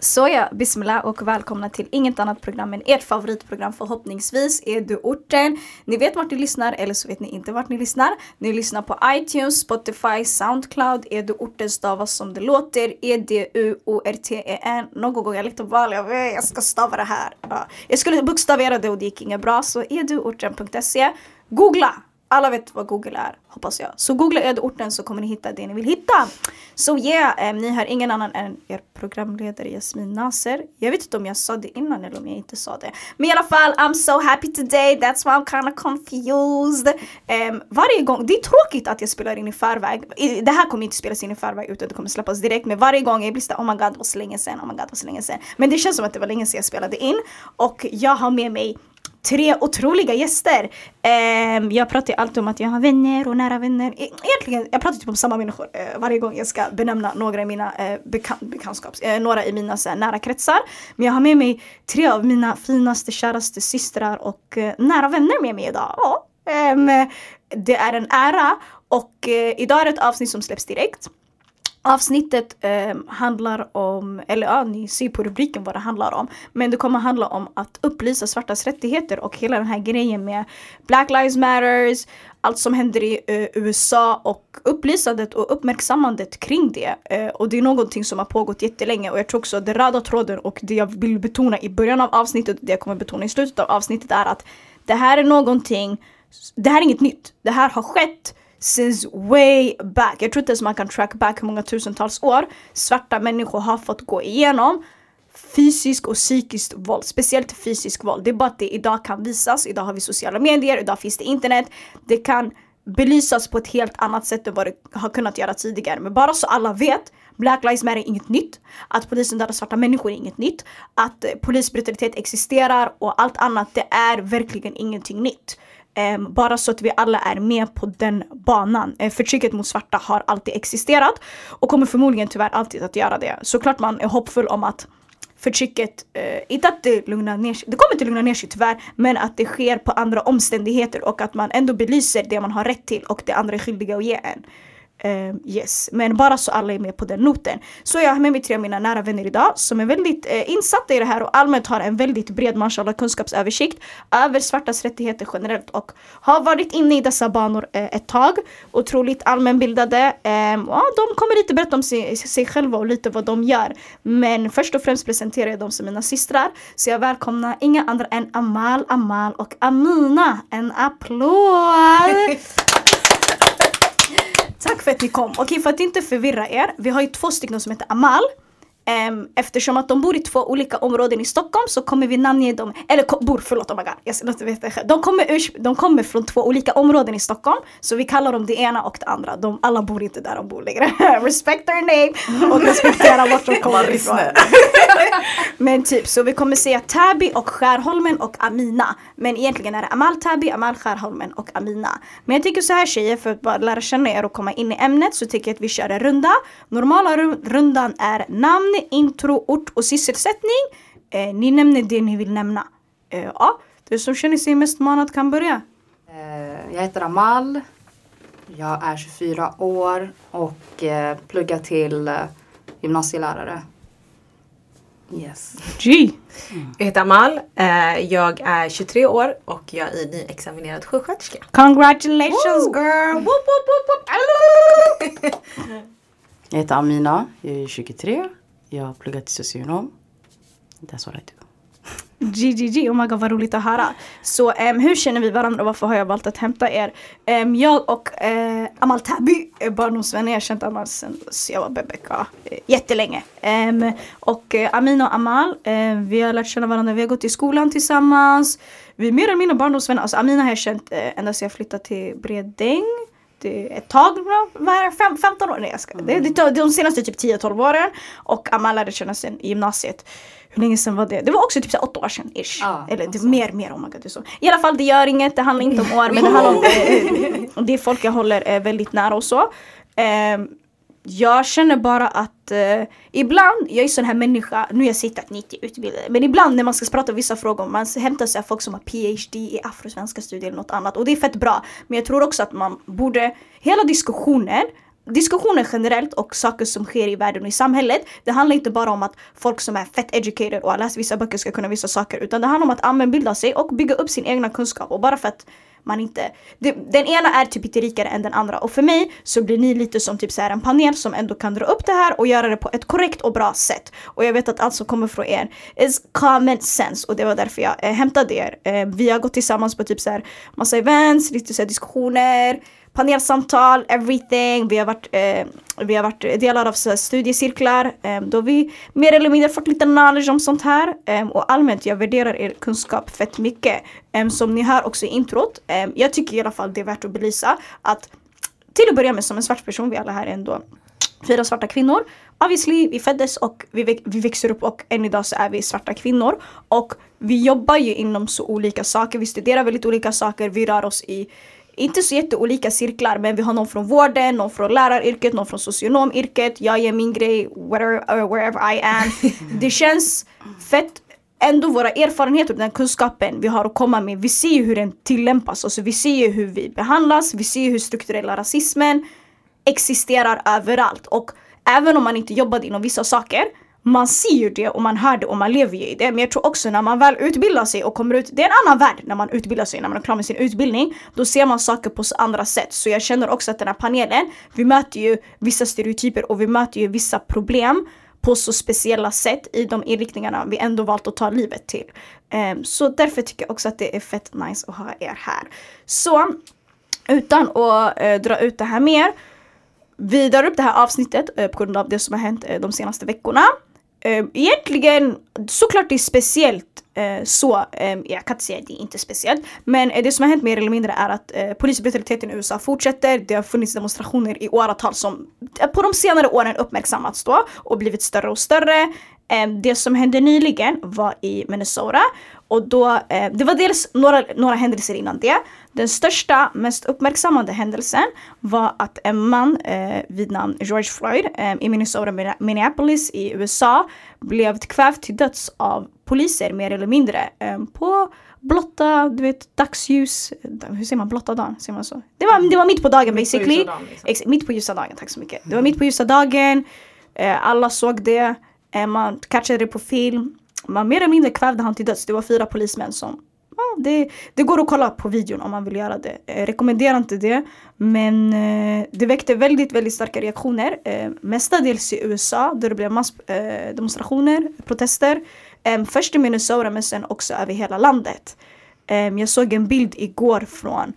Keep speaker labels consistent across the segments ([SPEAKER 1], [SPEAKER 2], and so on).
[SPEAKER 1] Så ja, bismillah och välkomna till inget annat program än ert favoritprogram förhoppningsvis, är du orten. Ni vet vart ni lyssnar eller så vet ni inte vart ni lyssnar. Ni lyssnar på iTunes, Spotify, Soundcloud, är du orten stavas som det låter, E-D-U-O-R-T-E-N. Någon gång jag lite val, jag vet, jag ska stava det här. Jag skulle bokstavera det och det gick inget bra, så eduorten.se. Googla! Alla vet vad Google är, hoppas jag. Så googla ödeorten så kommer ni hitta det ni vill hitta. Så so yeah, um, ni har ingen annan än er programledare Jasmin Naser. Jag vet inte om jag sa det innan eller om jag inte sa det. Men i alla fall, I'm so happy today, that's why I'm kind of confused. Um, varje gång, det är tråkigt att jag spelar in i förväg. Det här kommer inte spelas in i förväg utan det kommer släppas direkt. Men varje gång jag blir såhär, oh my god det var så länge sen, oh my god det var så länge sen. Men det känns som att det var länge sedan jag spelade in. Och jag har med mig tre otroliga gäster. Um, jag pratar alltid om att jag har vänner och nära vänner. E-, egentligen, jag pratar typ om samma människor uh, varje gång jag ska benämna några i mina uh, bekan bekantskaps, uh, några i mina så nära kretsar. Men jag har med mig tre av mina finaste, käraste systrar och nära vänner med mig idag. Ja, um, det är en ära och idag är det ett avsnitt som släpps direkt. Avsnittet eh, handlar om, eller ja, ni ser på rubriken vad det handlar om. Men det kommer handla om att upplysa svartas rättigheter och hela den här grejen med Black Lives Matters, allt som händer i eh, USA och upplysandet och uppmärksammandet kring det. Eh, och det är någonting som har pågått jättelänge och jag tror också att den röda tråden och det jag vill betona i början av avsnittet och det jag kommer betona i slutet av avsnittet är att det här är någonting, det här är inget nytt. Det här har skett since way back. Jag tror inte ens man kan track back hur många tusentals år svarta människor har fått gå igenom fysiskt och psykiskt våld, speciellt fysiskt våld. Det är bara att det idag kan visas, idag har vi sociala medier, idag finns det internet. Det kan belysas på ett helt annat sätt än vad det har kunnat göra tidigare. Men bara så alla vet, Black Lives Matter är inget nytt. Att polisen dödar svarta människor är inget nytt. Att eh, polisbrutalitet existerar och allt annat, det är verkligen ingenting nytt. Ehm, bara så att vi alla är med på den banan. Ehm, förtrycket mot svarta har alltid existerat och kommer förmodligen tyvärr alltid att göra det. Såklart man är hoppfull om att förtrycket, eh, inte att det lugnar ner sig, det kommer inte lugna ner sig tyvärr, men att det sker på andra omständigheter och att man ändå belyser det man har rätt till och det andra är skyldiga att ge en. Uh, yes, men bara så alla är med på den noten. Så jag har med mig tre av mina nära vänner idag som är väldigt uh, insatta i det här och allmänt har en väldigt bred mashallah kunskapsöversikt över svartas rättigheter generellt och har varit inne i dessa banor uh, ett tag. Otroligt allmänbildade. Um, ja, de kommer lite berätta om sig, sig själva och lite vad de gör. Men först och främst presenterar jag dem som mina systrar. Så jag välkomnar inga andra än Amal, Amal och Amina. En applåd! Tack för att ni kom. Okej, för att inte förvirra er. Vi har ju två stycken som heter Amal. Um, eftersom att de bor i två olika områden i Stockholm så kommer vi namnge dem, eller bor, förlåt oh my god, jag låter veta de kommer, de kommer från två olika områden i Stockholm så vi kallar dem det ena och det andra. De alla bor inte där de bor längre. Respect their name och respektera vart de kommer ifrån. Men typ, så vi kommer säga Täby och Skärholmen och Amina. Men egentligen är det Amal Täby, Amal Skärholmen och Amina. Men jag tycker så här tjejer, för att bara lära känna er och komma in i ämnet så tycker jag att vi kör en runda. Normala rundan är namn intro, ort och sysselsättning. Eh, ni nämner det ni vill nämna. Eh, ja, det som känner sig mest manad kan börja.
[SPEAKER 2] Eh, jag heter Amal. Jag är 24 år och eh, pluggar till eh, gymnasielärare. Yes.
[SPEAKER 3] G. Jag heter Amal. Eh, jag är 23 år och jag är nyexaminerad sjuksköterska.
[SPEAKER 1] Congratulations Woo! girl! Woop, woop,
[SPEAKER 4] woop, jag heter Amina. Jag är 23 jag har pluggat till socionom. That's what I do.
[SPEAKER 1] GGG, oh my god vad roligt att höra. Så um, hur känner vi varandra och varför har jag valt att hämta er? Um, jag och uh, Amal Tabi är barndomsvänner, jag har känt Amal sen jag var bebeka uh, eh, jättelänge. Um, och eh, uh, Amin och Amal, uh, vi har lärt känna varandra, vi har gått i skolan tillsammans. Vi är mer eller mindre barndomsvänner, alltså Amina har jag känt uh, ända sedan jag flyttade till Bredäng ett tag, är det, fem, 15 år? Nej jag ska. Det, det, de senaste typ 10-12 åren. Och Amal lärde känna sen i gymnasiet. Hur länge sedan var det? Det var också typ så 8 år sedan ish. Ah, Eller typ mer, mer, oh my god. Det så. I alla fall det gör inget, det handlar inte om år men det handlar om det, det folk jag håller väldigt nära och så. Um, jag känner bara att eh, ibland, jag är sån här människa, nu har jag sett att 90 utbildade, men ibland när man ska prata om vissa frågor, man hämtar sig av folk som har PhD i afrosvenska studier eller något annat och det är fett bra. Men jag tror också att man borde, hela diskussionen diskussioner generellt och saker som sker i världen och i samhället. Det handlar inte bara om att folk som är fett educated och har läst vissa böcker ska kunna vissa saker. Utan det handlar om att allmänbilda sig och bygga upp sin egna kunskap. Och bara för att man inte... Det, den ena är typ inte rikare än den andra. Och för mig så blir ni lite som typ så här en panel som ändå kan dra upp det här och göra det på ett korrekt och bra sätt. Och jag vet att allt som kommer från er is common sense. Och det var därför jag eh, hämtade er. Eh, vi har gått tillsammans på typ så här massa events, lite så här diskussioner panelsamtal, everything. Vi har varit, eh, vi har varit delar av så studiecirklar eh, då vi mer eller mindre fått lite knowledge om sånt här. Eh, och allmänt, jag värderar er kunskap fett mycket. Eh, som ni hör också i introt. Eh, jag tycker i alla fall det är värt att belysa att till att börja med som en svart person, vi alla här är ändå fyra svarta kvinnor. Obviously, vi föddes och vi, vi växer upp och än idag så är vi svarta kvinnor. Och vi jobbar ju inom så olika saker, vi studerar väldigt olika saker, vi rör oss i inte så jätteolika cirklar men vi har någon från vården, någon från läraryrket, någon från socionomyrket, jag gör min grej, whatever, uh, wherever I am. Det känns fett ändå våra erfarenheter och den kunskapen vi har att komma med, vi ser ju hur den tillämpas. Alltså vi ser ju hur vi behandlas, vi ser ju hur strukturella rasismen existerar överallt. Och även om man inte jobbade inom vissa saker, man ser ju det och man hör det och man lever ju i det. Men jag tror också när man väl utbildar sig och kommer ut, det är en annan värld när man utbildar sig, när man är klar med sin utbildning. Då ser man saker på andra sätt. Så jag känner också att den här panelen, vi möter ju vissa stereotyper och vi möter ju vissa problem på så speciella sätt i de inriktningarna vi ändå valt att ta livet till. Um, så därför tycker jag också att det är fett nice att ha er här. Så utan att uh, dra ut det här mer. Vi drar upp det här avsnittet uh, på grund av det som har hänt uh, de senaste veckorna. Eh, egentligen, såklart det är speciellt eh, så, eh, jag kan inte säga att det är inte speciellt, men eh, det som har hänt mer eller mindre är att eh, polisbrutaliteten i USA fortsätter. Det har funnits demonstrationer i åratal som eh, på de senare åren uppmärksammats då och blivit större och större. Eh, det som hände nyligen var i Minnesota och då, eh, det var dels några, några händelser innan det. Den största, mest uppmärksammade händelsen var att en man eh, vid namn George Floyd eh, i Minnesota, Minne- Minneapolis i USA blev kvävd till döds av poliser mer eller mindre eh, på blotta, du vet, dagsljus. Hur säger man blotta dagen? Säger man så? Det var, det var mitt på dagen basically.
[SPEAKER 3] ljusa dagen, liksom.
[SPEAKER 1] Mitt på ljusa dagen, tack så mycket. Det var mitt på ljusa dagen. Eh, alla såg det. Eh, man catchade det på film. Man mer eller mindre kvävde han till döds. Det var fyra polismän som Ja, det, det går att kolla på videon om man vill göra det. Jag rekommenderar inte det. Men eh, det väckte väldigt, väldigt starka reaktioner. Mestadels i USA där det blev massdemonstrationer, protester. Först i Minnesota men sen också över hela landet. Jag såg en bild igår från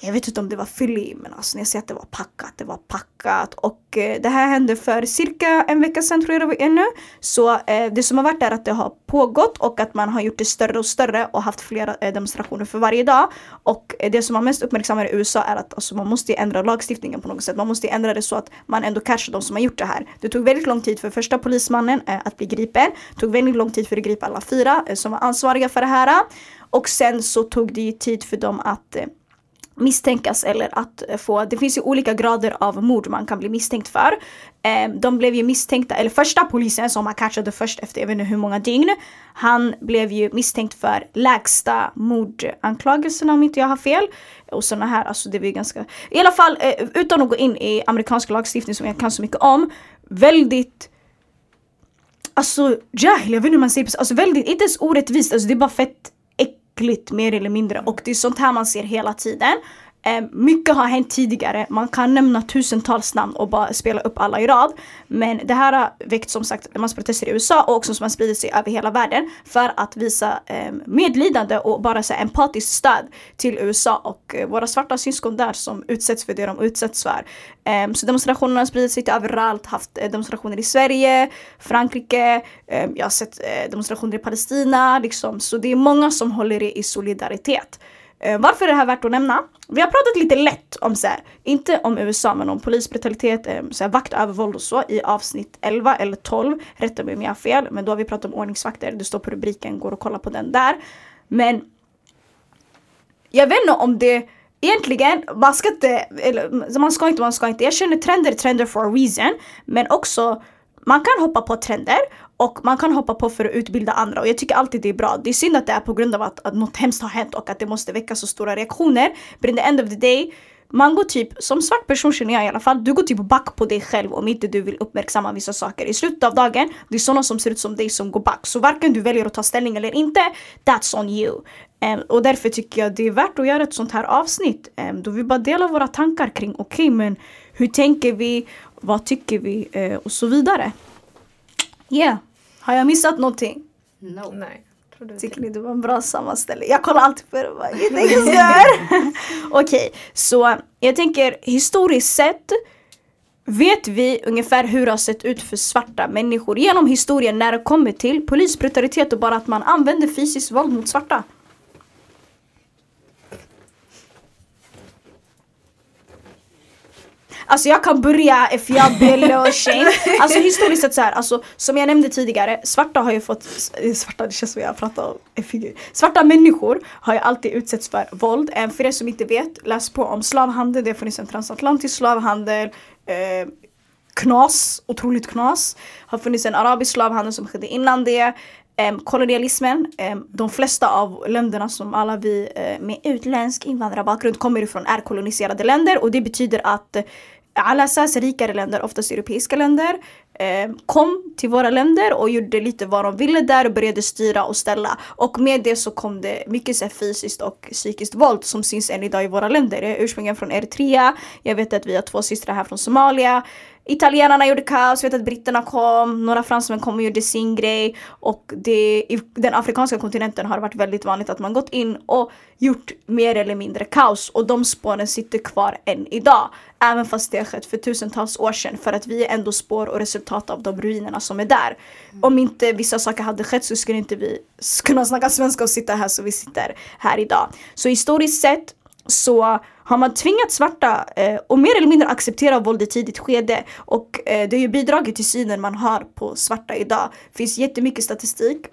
[SPEAKER 1] jag vet inte om det var fylli, men alltså när jag säger att det var packat, det var packat. Och eh, det här hände för cirka en vecka sedan tror jag det var ännu. Så eh, det som har varit är att det har pågått och att man har gjort det större och större och haft flera eh, demonstrationer för varje dag. Och eh, det som har mest uppmärksammat i USA är att alltså, man måste ju ändra lagstiftningen på något sätt. Man måste ju ändra det så att man ändå catchar de som har gjort det här. Det tog väldigt lång tid för första polismannen eh, att bli gripen. Det tog väldigt lång tid för att gripa alla fyra eh, som var ansvariga för det här. Och sen så tog det ju tid för dem att eh, misstänkas eller att få, det finns ju olika grader av mord man kan bli misstänkt för. Ehm, de blev ju misstänkta, eller första polisen som man catchade först efter jag vet inte hur många dygn. Han blev ju misstänkt för lägsta mordanklagelserna om inte jag har fel. Och såna här, alltså det var ju ganska, i alla fall eh, utan att gå in i amerikansk lagstiftning som jag kan så mycket om. Väldigt Alltså jahil, jag vet inte hur man säger det, alltså väldigt, inte ens orättvist, alltså det är bara fett äckligt mer eller mindre och det är sånt här man ser hela tiden. Eh, mycket har hänt tidigare, man kan nämna tusentals namn och bara spela upp alla i rad. Men det här har väckt som sagt massprotester i USA och också som har spridit sig över hela världen för att visa eh, medlidande och bara så här, empatiskt stöd till USA och eh, våra svarta syskon där som utsätts för det de utsätts för. Eh, så demonstrationerna har spridit sig till överallt, haft eh, demonstrationer i Sverige, Frankrike, eh, jag har sett eh, demonstrationer i Palestina, liksom. så det är många som håller det i solidaritet. Eh, varför är det här värt att nämna? Vi har pratat lite lätt om så här, inte om USA men om polisbrutalitet, eh, så här, vaktövervåld och så i avsnitt 11 eller 12. Rätta mig om jag har fel, men då har vi pratat om ordningsvakter. Det står på rubriken, går och kolla på den där. Men jag vet inte om det Egentligen, man ska inte, eller man ska inte, man ska inte. Jag känner trender, trender for a reason. Men också, man kan hoppa på trender och man kan hoppa på för att utbilda andra och jag tycker alltid det är bra. Det är synd att det är på grund av att, att något hemskt har hänt och att det måste väcka så stora reaktioner. But in the end of the day, man går typ, som svart person känner jag i alla fall, du går typ back på dig själv om inte du vill uppmärksamma vissa saker. I slutet av dagen, det är sådana som ser ut som dig som går back. Så varken du väljer att ta ställning eller inte, that's on you. Um, och därför tycker jag det är värt att göra ett sånt här avsnitt. Um, då vi bara delar våra tankar kring, okej okay, men hur tänker vi, vad tycker vi uh, och så vidare. Yeah, har jag missat någonting?
[SPEAKER 2] No.
[SPEAKER 3] Nej.
[SPEAKER 1] Tycker ni det var en bra sammanställning? Jag kollar alltid på det och bara? Okej, okay, så jag tänker historiskt sett vet vi ungefär hur det har sett ut för svarta människor genom historien när det kommer till polisbrutalitet och bara att man använder fysiskt våld mot svarta. Alltså jag kan börja if jag Belle och Shane. Alltså historiskt sett så här, alltså, som jag nämnde tidigare, svarta har ju fått, svarta det känns som jag pratar om en figur. Svarta människor har ju alltid utsatts för våld. Eh, för er som inte vet, läs på om slavhandel, det har funnits en transatlantisk slavhandel. Eh, knas, otroligt knas. Har funnits en arabisk slavhandel som skedde innan det. Um, kolonialismen, um, de flesta av länderna som alla vi uh, med utländsk invandrarbakgrund kommer ifrån är koloniserade länder och det betyder att alla SAS rikare länder, oftast europeiska länder, eh, kom till våra länder och gjorde lite vad de ville där och började styra och ställa. Och med det så kom det mycket så fysiskt och psykiskt våld som syns än idag i våra länder. Jag är ursprungligen från Eritrea, jag vet att vi har två systrar här från Somalia. Italienarna gjorde kaos, vet att britterna kom, några fransmän kom och gjorde sin grej. Och det, i den afrikanska kontinenten har varit väldigt vanligt att man gått in och gjort mer eller mindre kaos. Och de spåren sitter kvar än idag. Även fast det har skett för tusentals år sedan. För att vi är ändå spår och resultat av de ruinerna som är där. Om inte vissa saker hade skett så skulle inte vi kunna snacka svenska och sitta här så vi sitter här idag. Så historiskt sett så har man tvingat svarta eh, och mer eller mindre acceptera våld i tidigt skede. Och eh, det har ju bidragit till synen man har på svarta idag. Det finns jättemycket statistik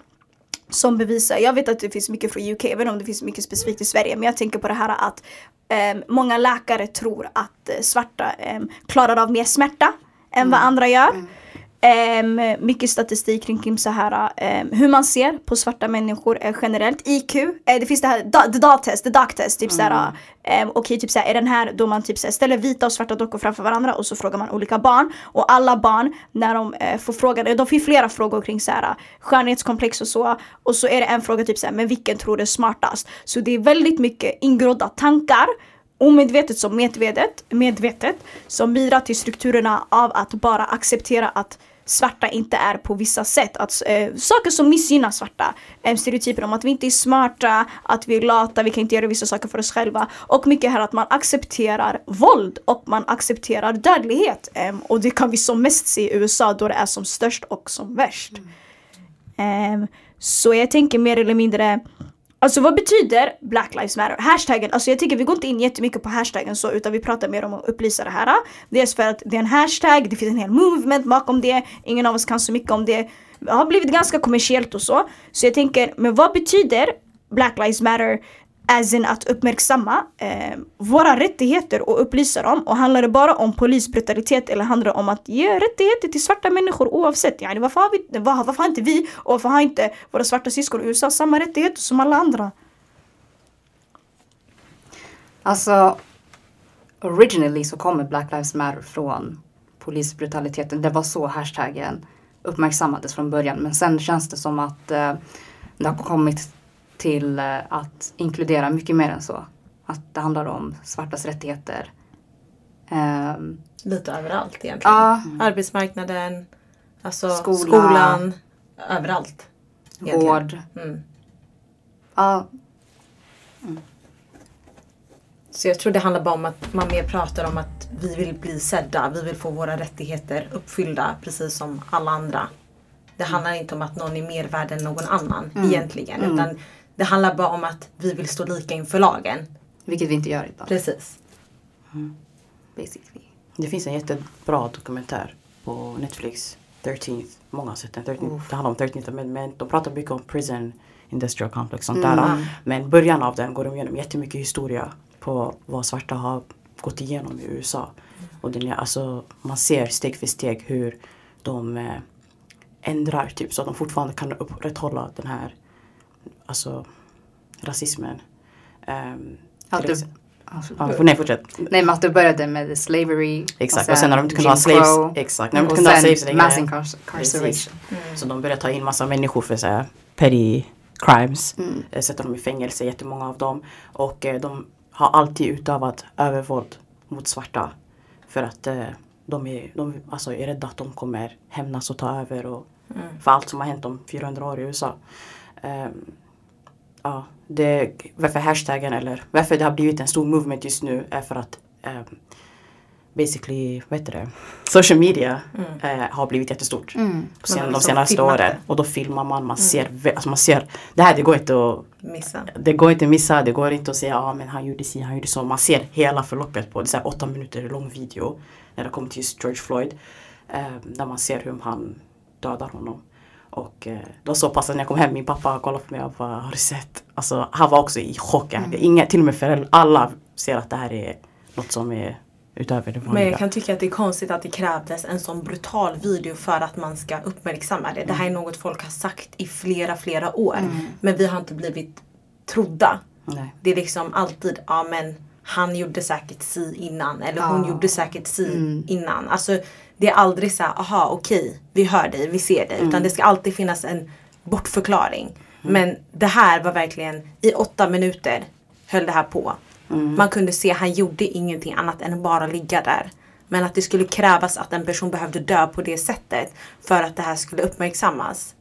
[SPEAKER 1] som bevisar, jag vet att det finns mycket från UK, även om det finns mycket specifikt i Sverige, men jag tänker på det här att eh, många läkare tror att eh, svarta eh, klarar av mer smärta än vad mm. andra gör. Mm. Um, mycket statistik kring så här, um, hur man ser på svarta människor uh, generellt. IQ, uh, det finns det här the dog test, the dog test. Typ mm. såhär, um, okej okay, typ såhär, är den här då man typ såhär, ställer vita och svarta dockor framför varandra och så frågar man olika barn. Och alla barn när de uh, får frågan, de får flera frågor kring såhär, skönhetskomplex och så. Och så är det en fråga typ såhär, men vilken tror du är smartast? Så det är väldigt mycket ingrodda tankar omedvetet som medvetet, medvetet som bidrar till strukturerna av att bara acceptera att svarta inte är på vissa sätt. Att, eh, saker som missgynnar svarta. Eh, stereotyper om att vi inte är smarta, att vi är lata, vi kan inte göra vissa saker för oss själva. Och mycket här att man accepterar våld och man accepterar dödlighet. Eh, och det kan vi som mest se i USA då det är som störst och som värst. Mm. så jag tänker mer eller mindre Alltså vad betyder Black Lives Matter? Hashtaggen, alltså jag tycker vi går inte in jättemycket på hashtaggen så utan vi pratar mer om att upplysa det här. Dels för att det är en hashtag, det finns en hel movement bakom det, ingen av oss kan så mycket om det. Det har blivit ganska kommersiellt och så. Så jag tänker, men vad betyder Black Lives Matter as in att uppmärksamma eh, våra rättigheter och upplysa dem. Och handlar det bara om polisbrutalitet eller handlar det om att ge rättigheter till svarta människor oavsett? Yani, varför, har vi, var, varför har inte vi och varför har inte våra svarta syskon i USA samma rättigheter som alla andra?
[SPEAKER 2] Alltså, originally så kommer Black Lives Matter från polisbrutaliteten. Det var så hashtaggen uppmärksammades från början. Men sen känns det som att eh, det har kommit till eh, att inkludera mycket mer än så. Att det handlar om svartas rättigheter.
[SPEAKER 3] Um, Lite överallt egentligen. Ja. Arbetsmarknaden, alltså Skola, skolan, överallt.
[SPEAKER 2] Egentligen. Vård. Mm. Ja.
[SPEAKER 3] Mm. Så jag tror det handlar bara om att man mer pratar om att vi vill bli sedda, vi vill få våra rättigheter uppfyllda precis som alla andra. Det handlar inte om att någon är mer värd än någon annan mm. egentligen. Mm. Utan det handlar bara om att vi vill stå lika inför lagen.
[SPEAKER 2] Vilket vi inte gör idag.
[SPEAKER 3] Precis.
[SPEAKER 2] Mm. Basically.
[SPEAKER 4] Det finns en jättebra dokumentär på Netflix. 13th. Många har sett den. 13th. Det handlar om 13th Amendment. De pratar mycket om prison industrial complex. Sånt mm. där. Men början av den går de igenom jättemycket historia på vad svarta har gått igenom i USA. Och den, alltså, man ser steg för steg hur de eh, ändrar typ så att de fortfarande kan upprätthålla den här alltså rasismen. Um,
[SPEAKER 2] att, det,
[SPEAKER 4] Ja, för, nej, fortsätt.
[SPEAKER 2] Nej men att det började med slavery.
[SPEAKER 4] Exakt, och sen när de inte kunde ha slaves.
[SPEAKER 2] Crow,
[SPEAKER 4] Exakt, när de inte
[SPEAKER 2] och
[SPEAKER 4] kunde ha
[SPEAKER 2] sen
[SPEAKER 4] slaves längre.
[SPEAKER 2] mass incarceration.
[SPEAKER 4] Så de började ta in massa människor för så här, petty crimes.
[SPEAKER 2] Mm.
[SPEAKER 4] Eh, Sätta dem i fängelse, jättemånga av dem. Och eh, de har alltid utövat övervåld mot svarta. För att eh, de, är, de alltså, är rädda att de kommer hämnas och ta över. Och, För allt som har hänt om 400 år i USA. Ehm, ja, det, varför hashtaggen eller varför det har blivit en stor movement just nu är för att ehm, basically, vad heter det? Social media eh, har blivit jättestort.
[SPEAKER 2] Mm.
[SPEAKER 4] Sen, de senaste åren. Och då filmar man, man ser, vä- alltså man ser, det här det går inte att
[SPEAKER 3] Missa.
[SPEAKER 4] det går inte att missa, det går inte att säga ja ah, men han gjorde si, han gjorde så. Man ser hela förloppet på det är här åtta minuter lång video. När det kommer till just George Floyd. Eh, där man ser hur han dödar honom. Och eh, det var så pass att när jag kom hem, min pappa kollade på mig och bara har du sett? Alltså han var också i chock.
[SPEAKER 3] Mm.
[SPEAKER 4] Inga, till och med föräldrar, alla ser att det här är något som är utöver det
[SPEAKER 3] Men
[SPEAKER 4] vanliga.
[SPEAKER 3] jag kan tycka att det är konstigt att det krävdes en sån brutal video för att man ska uppmärksamma det. Det här är något folk har sagt i flera, flera år. Men vi har inte blivit trodda.
[SPEAKER 4] Nej.
[SPEAKER 3] Det är liksom alltid, ja men han gjorde säkert si innan eller hon
[SPEAKER 2] Ja.
[SPEAKER 3] gjorde säkert si innan. Alltså det är aldrig så här, aha okej, vi hör dig, vi ser dig. Utan det ska alltid finnas en bortförklaring. Men det här var verkligen, i åtta minuter höll det här på. Man kunde se, han gjorde ingenting annat än att bara ligga där. Men att det skulle krävas att en person behövde dö på det sättet för att det här skulle uppmärksammas.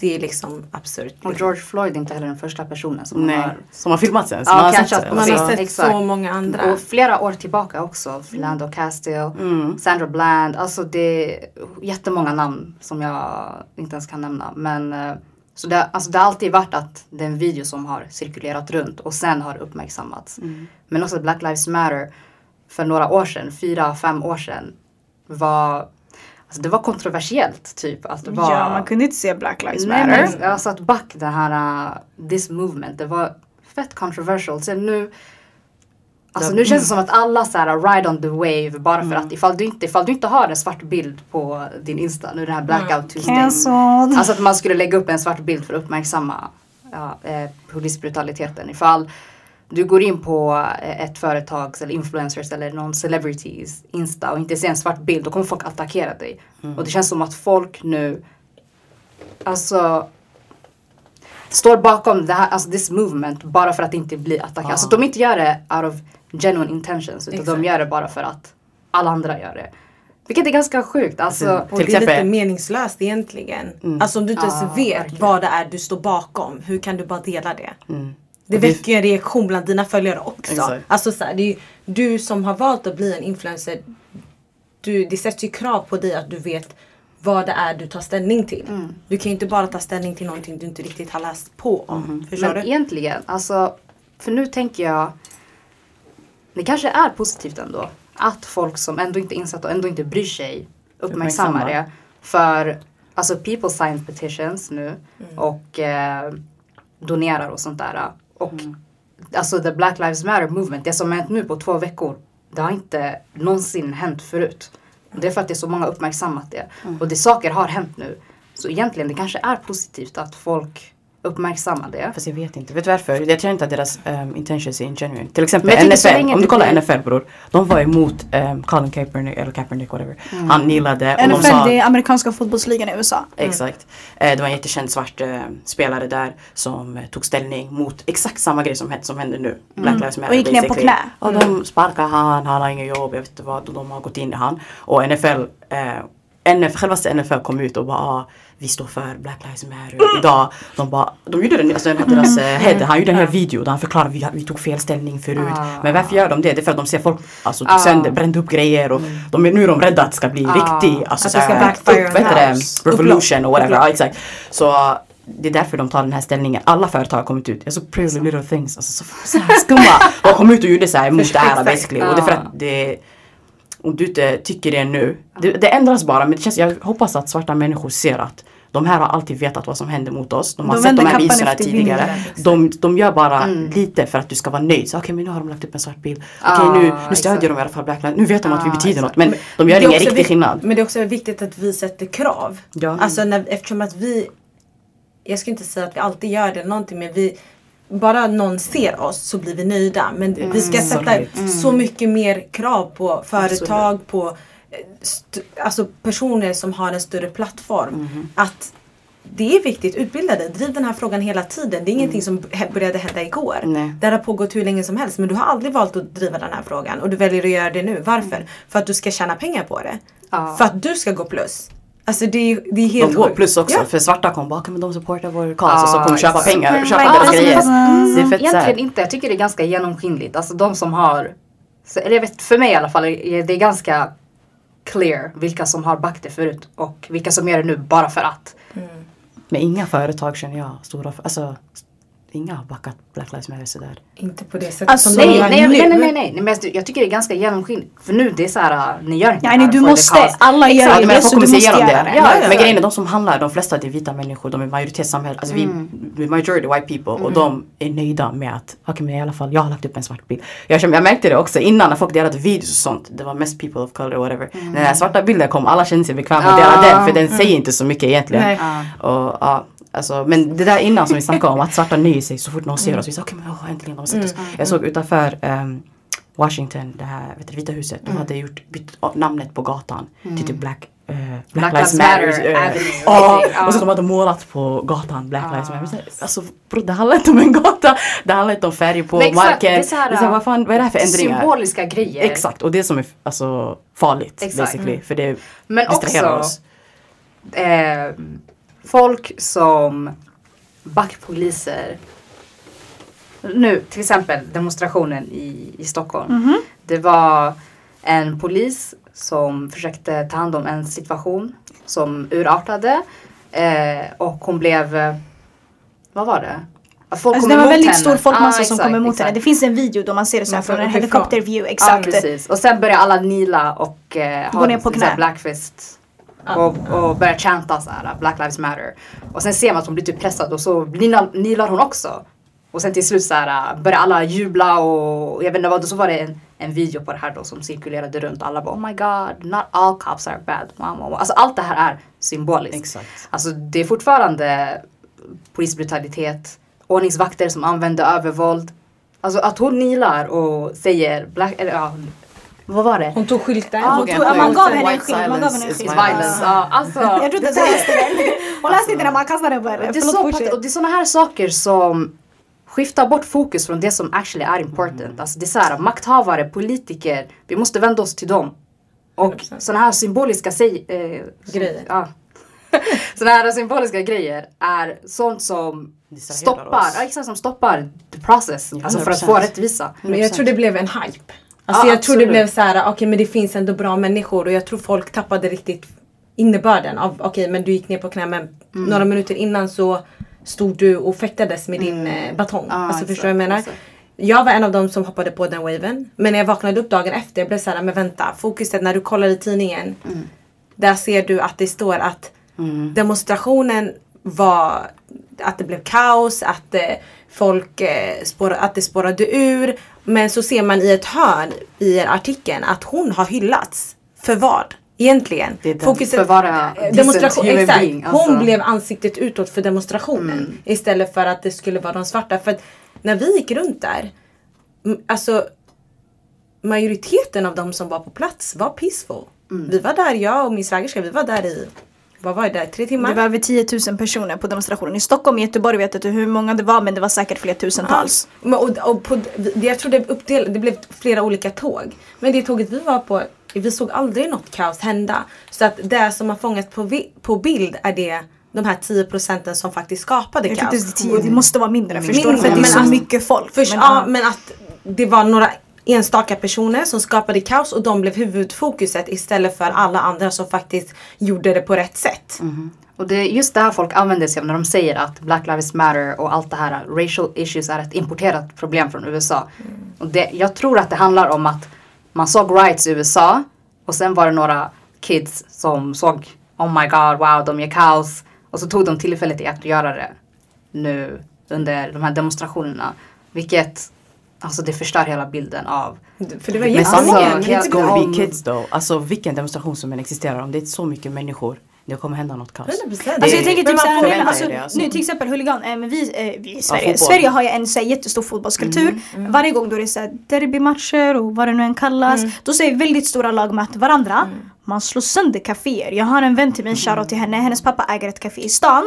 [SPEAKER 3] Det är liksom absurt.
[SPEAKER 2] Och George Floyd är inte heller den första personen som
[SPEAKER 4] Nej.
[SPEAKER 2] har
[SPEAKER 4] Som har filmat sen.
[SPEAKER 2] Ja,
[SPEAKER 4] Som man har
[SPEAKER 2] kanske
[SPEAKER 4] sett
[SPEAKER 2] att.
[SPEAKER 3] Man har sett så många andra.
[SPEAKER 2] Och flera år tillbaka också. Philando Castile, Sandra Bland. Alltså det är jättemånga namn som jag inte ens kan nämna. Men eh, så det, alltså det har alltid varit att det är en video som har cirkulerat runt och sen har uppmärksammats. Men också Black Lives Matter för några år sedan, fyra, fem år sedan var Alltså det var kontroversiellt typ. Alltså det var,
[SPEAKER 1] Ja, man kunde inte se Black Lives
[SPEAKER 2] Nej,
[SPEAKER 1] Matter.
[SPEAKER 2] men jag har satt back det här uh, this movement. Det var fett controversial. Sen nu Alltså nu känns det som att alla så här ride on the wave bara för att ifall du, inte, ifall du inte har en svart bild på din Insta, nu den här blackout Tuesday.
[SPEAKER 1] Cancelled.
[SPEAKER 2] Alltså att man skulle lägga upp en svart bild för att uppmärksamma ja, eh, polisbrutaliteten. Ifall du går in på eh, ett företags eller influencers eller någon celebrities Insta och inte ser en svart bild, då kommer folk attackera dig. Och det känns som att folk nu, alltså står bakom det här, alltså this movement bara för att inte bli attackerade. Alltså de inte gör det out of genuine intentions utan de
[SPEAKER 3] Exakt.
[SPEAKER 2] gör det bara för att alla andra gör det. Vilket är ganska sjukt. Alltså,
[SPEAKER 3] Och
[SPEAKER 4] Till
[SPEAKER 3] det är lite meningslöst egentligen. Alltså om du inte ens
[SPEAKER 2] Ja,
[SPEAKER 3] vet
[SPEAKER 2] verkligen.
[SPEAKER 3] vad det är du står bakom. Hur kan du bara dela det?
[SPEAKER 4] Mm.
[SPEAKER 3] Det väcker en reaktion bland dina följare också.
[SPEAKER 4] Exakt.
[SPEAKER 3] Alltså så här, det är ju, du som har valt att bli en influencer. Du, det sätts ju krav på dig att du vet vad det är du tar ställning till.
[SPEAKER 2] Mm.
[SPEAKER 3] Du kan ju inte bara ta ställning till någonting du inte riktigt har läst på om. Förstår
[SPEAKER 2] Men
[SPEAKER 3] du?
[SPEAKER 2] egentligen, alltså, för nu tänker jag, det kanske är positivt ändå. Att folk som ändå inte är insatta och ändå inte bryr sig uppmärksammar
[SPEAKER 4] Uppmärksamma.
[SPEAKER 2] det. För alltså people sign petitions nu
[SPEAKER 3] Mm.
[SPEAKER 2] och eh, donerar och sånt där. Och
[SPEAKER 3] Mm.
[SPEAKER 2] alltså the Black Lives Matter movement, det som hänt nu på två veckor, det har inte någonsin hänt förut. Det är för att det är så många uppmärksammat det.
[SPEAKER 3] Mm.
[SPEAKER 2] Och det saker har hänt nu. Så egentligen det kanske är positivt att folk uppmärksammar det.
[SPEAKER 4] Fast jag vet inte. Vet du varför? Jag tror inte att deras um, intentions är ingenuine. Till exempel NFL. Om du
[SPEAKER 2] det
[SPEAKER 4] kollar
[SPEAKER 2] blir-
[SPEAKER 4] NFL bror. De var emot um, Colin Kaepernick, eller Kaepernick whatever. Han kneelade och de
[SPEAKER 1] NFL,
[SPEAKER 4] sa...
[SPEAKER 1] det är amerikanska fotbollsligan i USA.
[SPEAKER 4] Exakt. Eh, det var en jättekänd svart eh, spelare där som eh, tog ställning mot exakt samma grej som, som händer nu. Black Lives Matter
[SPEAKER 1] Och gick ner på knä.
[SPEAKER 4] Och de sparkar han, han har inget jobb, jag vet inte vad. Och de har gått in i han. Och NFL, eh, NF, självaste NFL kom ut och bara ah, vi står för Black Lives Matter idag. De bara, de gjorde den, alltså den här deras eh, head, han gjorde en hel video där han förklarade vi, vi tog fel ställning förut.
[SPEAKER 2] Ah.
[SPEAKER 4] Men varför gör de det? Det är för att de ser folk alltså,
[SPEAKER 2] Ah.
[SPEAKER 4] sönder, brände upp grejer och de är, nu är de rädda att det ska bli
[SPEAKER 2] Ah.
[SPEAKER 4] riktig, alltså
[SPEAKER 3] Att det ska backfire
[SPEAKER 4] upp,
[SPEAKER 3] them.
[SPEAKER 4] Revolution och whatever. Ja, exakt. Så det är därför de tar den här ställningen. Alla företag har kommit ut. Jag såg Pretty Little Things. Alltså så, så här skumma. De kom ut och gjorde så här emot det här basically. Och det är för att det om du inte tycker det nu. Det, det ändras bara men det känns, jag hoppas att svarta människor ser att de här har alltid vetat vad som händer mot oss. De har
[SPEAKER 1] De
[SPEAKER 4] sett de här
[SPEAKER 1] efter
[SPEAKER 4] tidigare. De, de gör bara
[SPEAKER 2] Mm.
[SPEAKER 4] lite för att du ska vara nöjd. Okej men nu har de lagt upp en svart bild. Okej nu,
[SPEAKER 2] Ah,
[SPEAKER 4] nu stödjer
[SPEAKER 2] exakt.
[SPEAKER 4] de i alla fall Black Lives Nu vet de att vi
[SPEAKER 2] Ah,
[SPEAKER 4] betyder något.
[SPEAKER 2] exakt.
[SPEAKER 4] Men de gör ingen riktig skillnad.
[SPEAKER 3] Men det är också viktigt att vi sätter krav.
[SPEAKER 4] Ja.
[SPEAKER 3] Alltså när, eftersom att vi, jag ska inte säga att vi alltid gör det eller någonting men vi, bara någon ser oss så blir vi nöjda. Men vi ska sätta
[SPEAKER 4] Absolut.
[SPEAKER 3] så mycket mer krav på företag, på eh, alltså personer som har en större plattform. Att det är viktigt, utbilda dig, driv den här frågan hela tiden. Det är ingenting som he- började hända igår.
[SPEAKER 2] Nej.
[SPEAKER 3] Det har pågått hur länge som helst men du har aldrig valt att driva den här frågan och du väljer att göra det nu. Varför? För att du ska tjäna pengar på det.
[SPEAKER 2] Ja.
[SPEAKER 3] För att du ska gå plus. Alltså det är, det är helt
[SPEAKER 4] De går plus också
[SPEAKER 3] Ja.
[SPEAKER 4] för svarta kom bara, men de supportar vår cause och så kommer köpa pengar, köpa
[SPEAKER 2] Ja,
[SPEAKER 4] deras
[SPEAKER 2] alltså,
[SPEAKER 4] grejer.
[SPEAKER 2] fast,
[SPEAKER 4] Det är fett
[SPEAKER 2] Egentligen inte. Jag tycker det är ganska genomskinligt. Alltså de som har, eller jag vet, för mig i alla fall, det är ganska clear vilka som har backat det förut och vilka som gör det nu bara för att.
[SPEAKER 4] Men inga företag känner jag, stora, alltså inga har backat Black Lives Matter sådär.
[SPEAKER 3] Inte på det sättet
[SPEAKER 1] Alltså,
[SPEAKER 3] som de
[SPEAKER 2] Nej,
[SPEAKER 3] gör
[SPEAKER 2] nej,
[SPEAKER 3] nu.
[SPEAKER 2] nej, nej, nej, nej. men jag, jag tycker det är ganska genomskinligt. För nu det är så här, ni gör inte
[SPEAKER 1] Ja,
[SPEAKER 2] det
[SPEAKER 1] nej,
[SPEAKER 2] här
[SPEAKER 1] du måste.
[SPEAKER 2] cause.
[SPEAKER 1] Alla gör
[SPEAKER 2] Exakt,
[SPEAKER 1] det,
[SPEAKER 4] men
[SPEAKER 1] så
[SPEAKER 4] folk
[SPEAKER 1] du
[SPEAKER 4] kommer se
[SPEAKER 1] måste
[SPEAKER 4] igenom
[SPEAKER 1] göra
[SPEAKER 4] det.
[SPEAKER 1] det.
[SPEAKER 2] Ja, ja,
[SPEAKER 4] Men grejen är de som handlar, de flesta det är vita människor, de är majoritetssamhälle. Alltså vi, vi majority white people och de är nöjda med att, okej men i alla fall jag har lagt upp en svart bild. Jag, jag märkte det också innan när folk delade videos och sånt. Det var mest people of color or whatever. När den svarta bilden kom, alla kände sig bekväma med att dela den för den säger inte så mycket egentligen.
[SPEAKER 3] Nej.
[SPEAKER 4] Och, ja, alltså, men det där innan som vi snackade om, att svarta nöjer sig så fort någon ser oss. Vi sa okej men åh, äntligen de har sett oss. Jag såg utanför ehm, Washington, det här vet du, Vita huset, de hade gjort bytt namnet på gatan till typ Black, eh, Black, Lives Matter. eh,
[SPEAKER 2] Avenue.
[SPEAKER 4] Ja,
[SPEAKER 2] Ja.
[SPEAKER 4] och så de hade målat på gatan Black Lives Matter. Men så här, Alltså bro, det handlar inte om en gata. Det handlar inte om färg på
[SPEAKER 2] Men exakt,
[SPEAKER 4] marken.
[SPEAKER 2] det är så här,
[SPEAKER 4] det är så här, vad, fan, vad är det här för ändringar?
[SPEAKER 2] Symboliska grejer.
[SPEAKER 4] Exakt, och det som är alltså, farligt
[SPEAKER 2] Exakt.
[SPEAKER 4] basically. För det
[SPEAKER 2] Men
[SPEAKER 4] distraherar
[SPEAKER 2] också
[SPEAKER 4] oss.
[SPEAKER 2] eh, folk som backpoliser. Nu till exempel demonstrationen i, i Stockholm. Det var en polis som försökte ta hand om en situation som urartade. Eh, och hon blev, eh, vad var det? Folk
[SPEAKER 1] Alltså det var väldigt
[SPEAKER 2] henne.
[SPEAKER 1] stor folkmassa
[SPEAKER 2] Ah,
[SPEAKER 1] som kom emot
[SPEAKER 2] exakt.
[SPEAKER 1] henne. Det finns en video då man ser det så här från en helikopterview. Exakt.
[SPEAKER 2] precis. Och sen börjar alla nila och eh, här
[SPEAKER 1] knä.
[SPEAKER 2] blackfist. Och, och börjar chanta så här, Black Lives Matter. Och sen ser man att hon blir typ pressad och så nilar, hon också. Och sen till slut så här, börjar alla jubla och jag vet inte vad, och så var det en, en video på det här då som cirkulerade runt. Alla bara oh my god, not all cops are bad. Mamma. Alltså allt det här är symboliskt.
[SPEAKER 4] Exakt.
[SPEAKER 2] Alltså det är fortfarande polisbrutalitet, ordningsvakter som använder övervåld. Alltså att hon nilar och säger black, eller ja, vad var det?
[SPEAKER 3] Hon tog skylten.
[SPEAKER 1] Ja, hon
[SPEAKER 4] Tog
[SPEAKER 1] ja, man
[SPEAKER 4] skylt.
[SPEAKER 1] gav henne en skylt. Man gav henne en skylt.
[SPEAKER 2] Violence. Ja, alltså.
[SPEAKER 1] Jag trodde inte hon läste den. Hon läste inte den, man kastade den bara.
[SPEAKER 2] Det är,
[SPEAKER 1] Förlåt,
[SPEAKER 2] så,
[SPEAKER 1] fortsätt.
[SPEAKER 2] och det är sådana här saker som skiftar bort fokus från det som actually är important. Alltså det är så här, makthavare, politiker, vi måste vända oss till dem. Och
[SPEAKER 3] 100%.
[SPEAKER 2] sådana här symboliska säg, eh,
[SPEAKER 3] Grejer.
[SPEAKER 2] Ja. sådana här symboliska grejer är sånt som stoppar, ja, exakt, som stoppar the process. Alltså för att
[SPEAKER 4] 100%.
[SPEAKER 2] få rättvisa.
[SPEAKER 3] Men jag tror det blev en hype. Alltså
[SPEAKER 2] Ja,
[SPEAKER 3] jag tror det
[SPEAKER 2] absolut.
[SPEAKER 3] blev så här, okej men det finns ändå bra människor och jag tror folk tappade riktigt innebörden av, okej men du gick ner på knä men
[SPEAKER 2] Mm.
[SPEAKER 3] några minuter innan så stod du och fäktades med din eh, batong.
[SPEAKER 2] Ja,
[SPEAKER 3] alltså
[SPEAKER 2] exakt,
[SPEAKER 3] förstår du vad jag menar?
[SPEAKER 2] exakt.
[SPEAKER 3] Jag var en av dem som hoppade på den waven. Men när jag vaknade upp dagen efter, jag blev så här, men vänta, fokuset när du kollar i tidningen.
[SPEAKER 2] Mm.
[SPEAKER 3] Där ser du att det står att demonstrationen var att det blev kaos, att eh, folk eh, spår, att det spårade ur. Men så ser man i ett hörn i artikeln att hon har hyllats. För vad? Egentligen.
[SPEAKER 4] Det är den-
[SPEAKER 2] för vara
[SPEAKER 3] demonstration, exakt.
[SPEAKER 2] being,
[SPEAKER 3] Hon
[SPEAKER 2] alltså.
[SPEAKER 3] blev ansiktet utåt för demonstrationen. Istället för att det skulle vara de svarta. För att när vi gick runt där. Alltså majoriteten av de som var på plats var peaceful. Vi var där, jag och min svägerska, vi var där i, vad var det där, tre timmar?
[SPEAKER 1] Det var över 10 000 personer på demonstrationen. I Stockholm och Göteborg vet jag inte hur många det var men det var säkert flera tusentals.
[SPEAKER 3] Men, och, och på, jag tror det, uppdel, det blev flera olika tåg. Men det tåget vi var på, vi såg aldrig något kaos hända. Så att det som har fångats på, vi, på bild är det de här 10 procenten som faktiskt skapade kaos.
[SPEAKER 1] det, är 10, det måste vara mindre förstår du? För det är så mycket folk.
[SPEAKER 3] Först,
[SPEAKER 1] Men,
[SPEAKER 3] ja,
[SPEAKER 1] ja.
[SPEAKER 3] men att det var några enstaka personer som skapade kaos och de blev huvudfokuset istället för alla andra som faktiskt gjorde det på rätt sätt.
[SPEAKER 2] Och det är just det här folk använder sig av när de säger att Black Lives Matter och allt det här racial issues är ett importerat problem från USA. Och det, jag tror att det handlar om att man såg riots i USA och sen var det några kids som såg Oh my god, wow, de gör kaos. Och så tog de tillfället i att göra det nu under de här demonstrationerna. Vilket, alltså det förstör hela bilden av
[SPEAKER 3] För det var
[SPEAKER 4] Men
[SPEAKER 3] jättemånga.
[SPEAKER 4] sanningen,
[SPEAKER 2] Alltså,
[SPEAKER 4] gonna be kids though. Alltså vilken demonstration som än existerar, om det är så mycket människor. Det kommer hända något kaos.
[SPEAKER 3] 100%.
[SPEAKER 1] Alltså jag tänker typ
[SPEAKER 3] man
[SPEAKER 1] såhär, alltså,
[SPEAKER 4] alltså.
[SPEAKER 1] nu till exempel huligan, eh, men vi, eh, vi i Sverige,
[SPEAKER 4] fotboll.
[SPEAKER 1] Sverige har ju en så här, jättestor fotbollskultur. Varje gång då det är så här, derbymatcher och vad det nu än kallas, då säger väldigt stora lag möter varandra. Man slår sönder kaféer. Jag har en vän till mig, shoutout till henne, hennes pappa äger ett café i stan.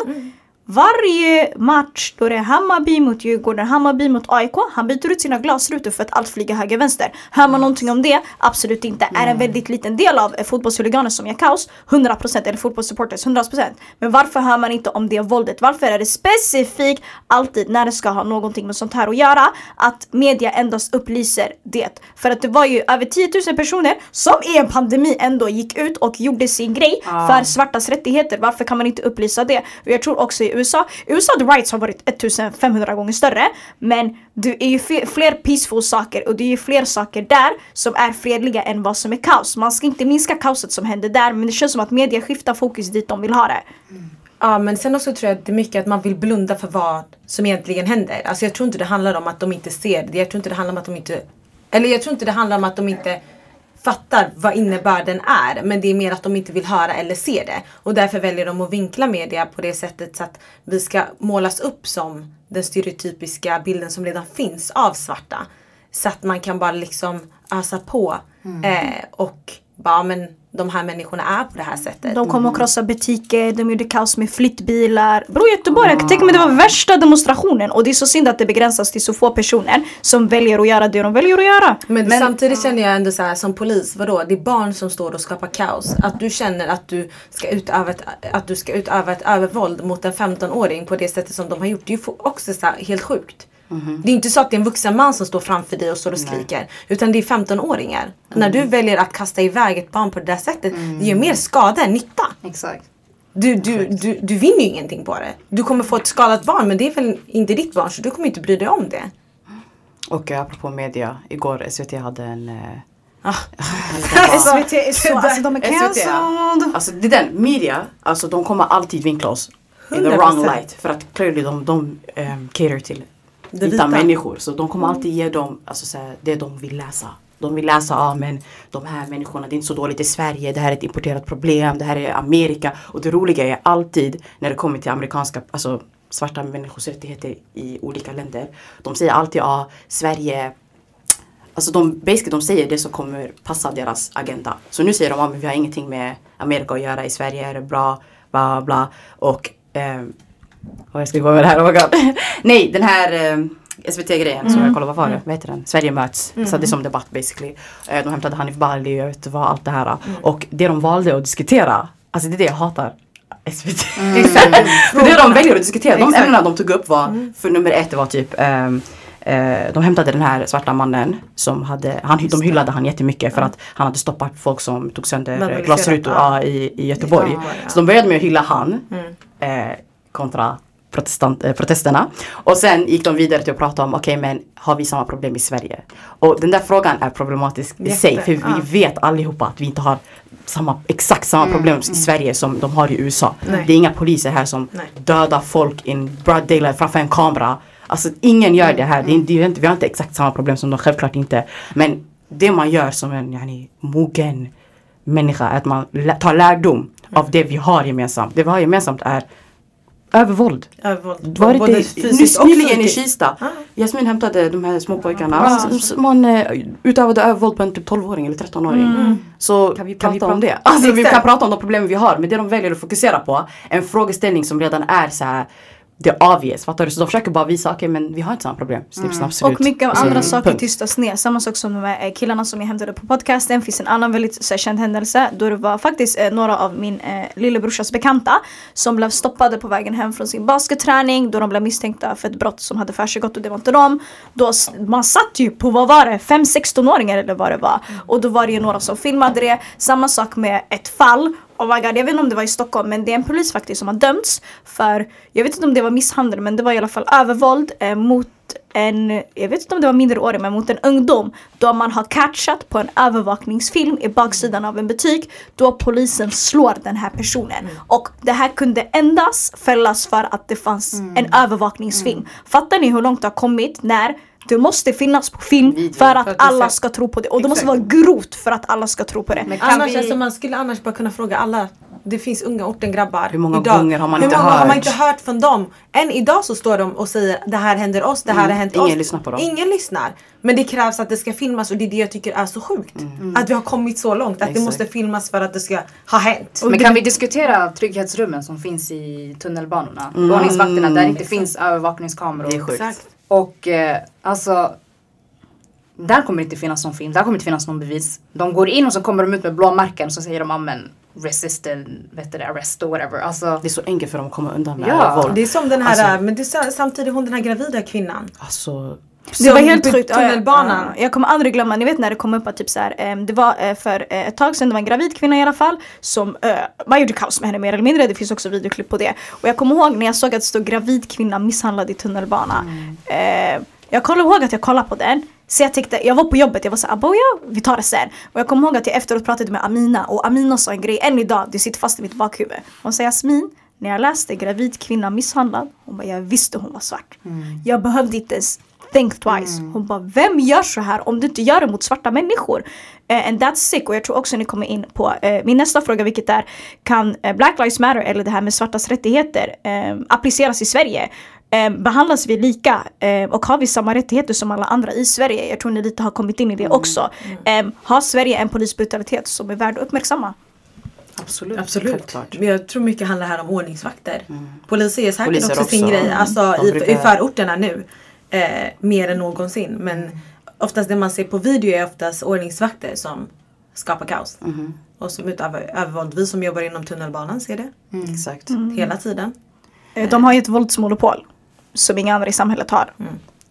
[SPEAKER 1] Varje match då det är Hammarby mot Djurgården, Hammarby mot AIK, han byter ut sina glasrutor för att allt flyger höger vänster. Hör man någonting om det? Absolut inte. Är en väldigt liten del av eh, fotbollshuliganer som gör kaos, 100% eller fotbollssupporters 100%. Men varför hör man inte om det våldet? Varför är det specifikt alltid när det ska ha någonting med sånt här att göra att media endast upplyser det? För att det var ju över 10 000 personer som i en pandemi ändå gick ut och gjorde sin grej för svartas rättigheter. Varför kan man inte upplysa det? Och jag tror också i USA, USA the rights har varit 1500 gånger större men det är ju fler peaceful saker och det är ju fler saker där som är fredliga än vad som är kaos. Man ska inte minska kaoset som händer där men det känns som att media skiftar fokus dit de vill ha det.
[SPEAKER 3] Ja men sen också tror jag att det är mycket att man vill blunda för vad som egentligen händer. Alltså jag tror inte det handlar om att de inte ser det. Jag tror inte det handlar om att de inte... Eller jag tror inte det handlar om att de inte fattar vad innebörden är. Men det är mer att de inte vill höra eller se det. Och därför väljer de att vinkla media på det sättet så att vi ska målas upp som den stereotypiska bilden som redan finns av svarta. Så att man kan bara liksom ösa på. Eh, och bara men de här människorna är på det här sättet.
[SPEAKER 1] De kom och krossade butiker, de gjorde kaos med flyttbilar. Bro Göteborg, jag kan tänka mig det var värsta demonstrationen och det är så synd att det begränsas till så få personer som väljer att göra det de väljer att göra.
[SPEAKER 3] Men, samtidigt känner jag ändå så här som polis, vadå? Det är barn som står och skapar kaos. Att du känner att du ska utöva ett, att du ska utöva ett övervåld mot en 15-åring på det sättet som de har gjort. Det är ju också så här helt sjukt. Det är inte så att det är en vuxen man som står framför dig och står och skriker. Utan det är 15-åringar. När du väljer att kasta iväg ett barn på det där sättet, det gör mer skada än nytta.
[SPEAKER 2] Exakt.
[SPEAKER 3] Du, du, du, du vinner ju ingenting på det. Du kommer få ett skadat barn men det är väl inte ditt barn så du kommer inte bry dig om det.
[SPEAKER 4] Och eh, apropå media, igår SVT hade en eh,
[SPEAKER 3] Ah.
[SPEAKER 1] SVT är så, alltså de är cancelled.
[SPEAKER 4] Alltså det är den, media, alltså de kommer alltid vinkla oss in the
[SPEAKER 3] 100%.
[SPEAKER 4] wrong light. För att clearly de, de um, cater till vita
[SPEAKER 3] vita.
[SPEAKER 4] människor. Så de kommer alltid ge dem alltså, så här, det de vill läsa. De vill läsa, ja men de här människorna, det är inte så dåligt i Sverige, det här är ett importerat problem, det här är Amerika. Och det roliga är alltid när det kommer till amerikanska, alltså svarta människors rättigheter i olika länder. De säger alltid, ja Sverige Alltså de, basically de säger det som kommer passa deras agenda. Så nu säger de att vi har ingenting med Amerika att göra, i Sverige är det bra, bla bla. Och ehm, vad jag ska gå med det här, oh God. Nej, den här ehm, SVT-grejen som jag kollade, vad var det? Vad heter den? Sverige möts. Så det är som debatt basically. Eh, de hämtade Hanif Bali, jag vet vad, allt det här. Och det de valde att diskutera, alltså det är det jag hatar. SVT. Exakt. För det de väljer att diskutera, de
[SPEAKER 3] Exakt.
[SPEAKER 4] ämnena de tog upp var, för nummer ett var typ ehm, Eh, de hämtade den här svarta mannen som hade, han, de hyllade han jättemycket för att han hade stoppat folk som tog sönder glasrutor
[SPEAKER 3] ja.
[SPEAKER 4] ja, i, i Göteborg.
[SPEAKER 3] Ja, ja.
[SPEAKER 4] Så de började med att hylla han
[SPEAKER 3] Mm.
[SPEAKER 4] eh, kontra protestant, eh, protesterna. Och sen gick de vidare till att prata om, okej men har vi samma problem i Sverige? Och den där frågan är problematisk i
[SPEAKER 3] Jätte,
[SPEAKER 4] sig för vi
[SPEAKER 3] ja.
[SPEAKER 4] vet allihopa att vi inte har samma, exakt samma problem i Sverige som de har i USA.
[SPEAKER 3] Nej.
[SPEAKER 4] Det är inga poliser här som
[SPEAKER 3] Nej.
[SPEAKER 4] dödar folk in broad daylight framför en kamera. Alltså ingen gör det här. Det är, det är inte, vi har inte exakt samma problem som de, självklart inte. Men det man gör som en yani, mogen människa är att man tar lärdom av det vi har gemensamt. Det vi har gemensamt är övervåld.
[SPEAKER 3] Övervåld.
[SPEAKER 4] Var det
[SPEAKER 3] Både fysiskt och
[SPEAKER 4] nyligen i. Kista?
[SPEAKER 3] Ah.
[SPEAKER 4] Jasmin hämtade de här små pojkarna.
[SPEAKER 3] Ah.
[SPEAKER 4] Som- Man eh, utövade övervåld på en typ 12-åring eller 13-åring. Så kan vi prata om det? Alltså vi kan prata om de problem vi har. Men det de väljer att fokusera på är en frågeställning som redan är så här. Det är obvious, fattar du? Så de försöker bara visa, okej men vi har inte samma problem. Snipp, snapp, slut.
[SPEAKER 1] Och mycket av
[SPEAKER 4] Så,
[SPEAKER 1] andra saker
[SPEAKER 4] punkt.
[SPEAKER 1] tystas ner. Samma sak som de här eh, killarna som jag hämtade på podcasten. finns en annan väldigt så här, känd händelse. Då det var faktiskt eh, några av min eh, lillebrorsas bekanta som blev stoppade på vägen hem från sin basketträning. Då de blev misstänkta för ett brott som hade försiggått och det var inte dem. Då, man satt ju på, vad var det, 5-16-åringar eller vad det var. Och då var det ju några som filmade det. Samma sak med ett fall Oh my god, jag vet inte om det var i Stockholm men det är en polis faktiskt som har dömts för, jag vet inte om det var misshandel men det var i alla fall övervåld eh, mot en, jag vet inte om det var minderårig men mot en ungdom. Då man har catchat på en övervakningsfilm i baksidan av en butik då polisen slår den här personen. Och det här kunde endast fällas för att det fanns en övervakningsfilm. Fattar ni hur långt det har kommit när det måste finnas på film
[SPEAKER 4] Video.
[SPEAKER 1] för att
[SPEAKER 3] För att det
[SPEAKER 1] alla
[SPEAKER 3] ska-
[SPEAKER 1] ska tro på det. Och det måste
[SPEAKER 3] Exakt.
[SPEAKER 1] vara grovt för att alla ska tro på det.
[SPEAKER 3] Annars,
[SPEAKER 2] vi...
[SPEAKER 3] alltså, man skulle annars bara kunna fråga alla det finns unga orten-grabbar.
[SPEAKER 4] Hur många
[SPEAKER 3] idag.
[SPEAKER 4] gånger har man
[SPEAKER 3] Hur
[SPEAKER 4] inte
[SPEAKER 3] många har man
[SPEAKER 4] hört?
[SPEAKER 3] inte hört från dem? Än idag så står de och säger det här händer oss, det här har hänt
[SPEAKER 4] Mm. Ingen
[SPEAKER 3] oss.
[SPEAKER 4] lyssnar på dem.
[SPEAKER 3] Ingen lyssnar. Men det krävs att det ska filmas och det är det jag tycker är så sjukt. Att vi har kommit så långt. Att det
[SPEAKER 4] Mm. Exakt.
[SPEAKER 3] måste filmas för att det ska ha hänt.
[SPEAKER 2] Men kan vi diskutera trygghetsrummen som finns i tunnelbanorna?
[SPEAKER 4] Mm.
[SPEAKER 2] Ordningsvakterna där det inte finns övervakningskameror.
[SPEAKER 4] Det är sjukt.
[SPEAKER 2] Och eh, alltså där kommer det inte finnas någon film, där kommer det inte finnas någon bevis. De går in och så kommer de ut med blåmärken och så säger de amen resisted, vet du det, arrest or whatever. Alltså,
[SPEAKER 4] Det är så enkelt för dem att komma undan med
[SPEAKER 2] Ja,
[SPEAKER 4] våld.
[SPEAKER 3] Det är som den här,
[SPEAKER 4] Alltså-
[SPEAKER 3] men det är sa- samtidigt hon den här gravida kvinnan.
[SPEAKER 4] Alltså,
[SPEAKER 1] Det var helt sjukt. Ja, ja.
[SPEAKER 3] Tunnelbanan.
[SPEAKER 1] Ja, Jag kommer aldrig glömma, ni vet när det kom upp att typ så här, det var eh, för eh, ett tag sedan, det var en gravid kvinna i alla fall som, eh, man gjorde kaos med henne mer eller mindre, det finns också videoklipp på det. Och jag kommer ihåg när jag såg att det stod gravid kvinna misshandlad i tunnelbana. Eh, jag kommer ihåg att jag kollade på den, så jag tänkte, jag var på jobbet, jag var såhär aboja, vi tar det sen. Och jag kommer ihåg att jag efteråt pratade med Amina och Amina sa en grej än idag, det sitter fast i mitt bakhuvud. Hon säger Jasmin, när jag läste gravid kvinna misshandlad, hon bara jag visste hon var svart. Jag behövde inte ens think twice. Hon bara, vem gör så här om du inte gör det mot svarta människor? Eh, and that's sick. Och jag tror också ni kommer in på eh, min nästa fråga, vilket är, kan eh, Black Lives Matter eller det här med svartas rättigheter appliceras i Sverige? Eh, behandlas vi lika och har vi samma rättigheter som alla andra i Sverige? Jag tror ni lite har kommit in i det också. Eh, har Sverige en polisbrutalitet som är värd att uppmärksamma?
[SPEAKER 4] absolut.
[SPEAKER 3] Absolut. Men jag tror mycket handlar här om ordningsvakter. Poliser är säkert
[SPEAKER 4] Poliser
[SPEAKER 3] också, sin
[SPEAKER 4] också.
[SPEAKER 3] grej. Alltså
[SPEAKER 4] De
[SPEAKER 3] i,
[SPEAKER 4] brukar-
[SPEAKER 3] i förorterna nu. Eh, mer än någonsin. Men oftast det man ser på video är oftast ordningsvakter som skapar kaos. Och som utövar övervåld. Vi som jobbar inom tunnelbanan ser det
[SPEAKER 4] Exakt.
[SPEAKER 3] hela tiden.
[SPEAKER 1] Eh, de har ju ett våldsmonopol som inga andra i samhället har.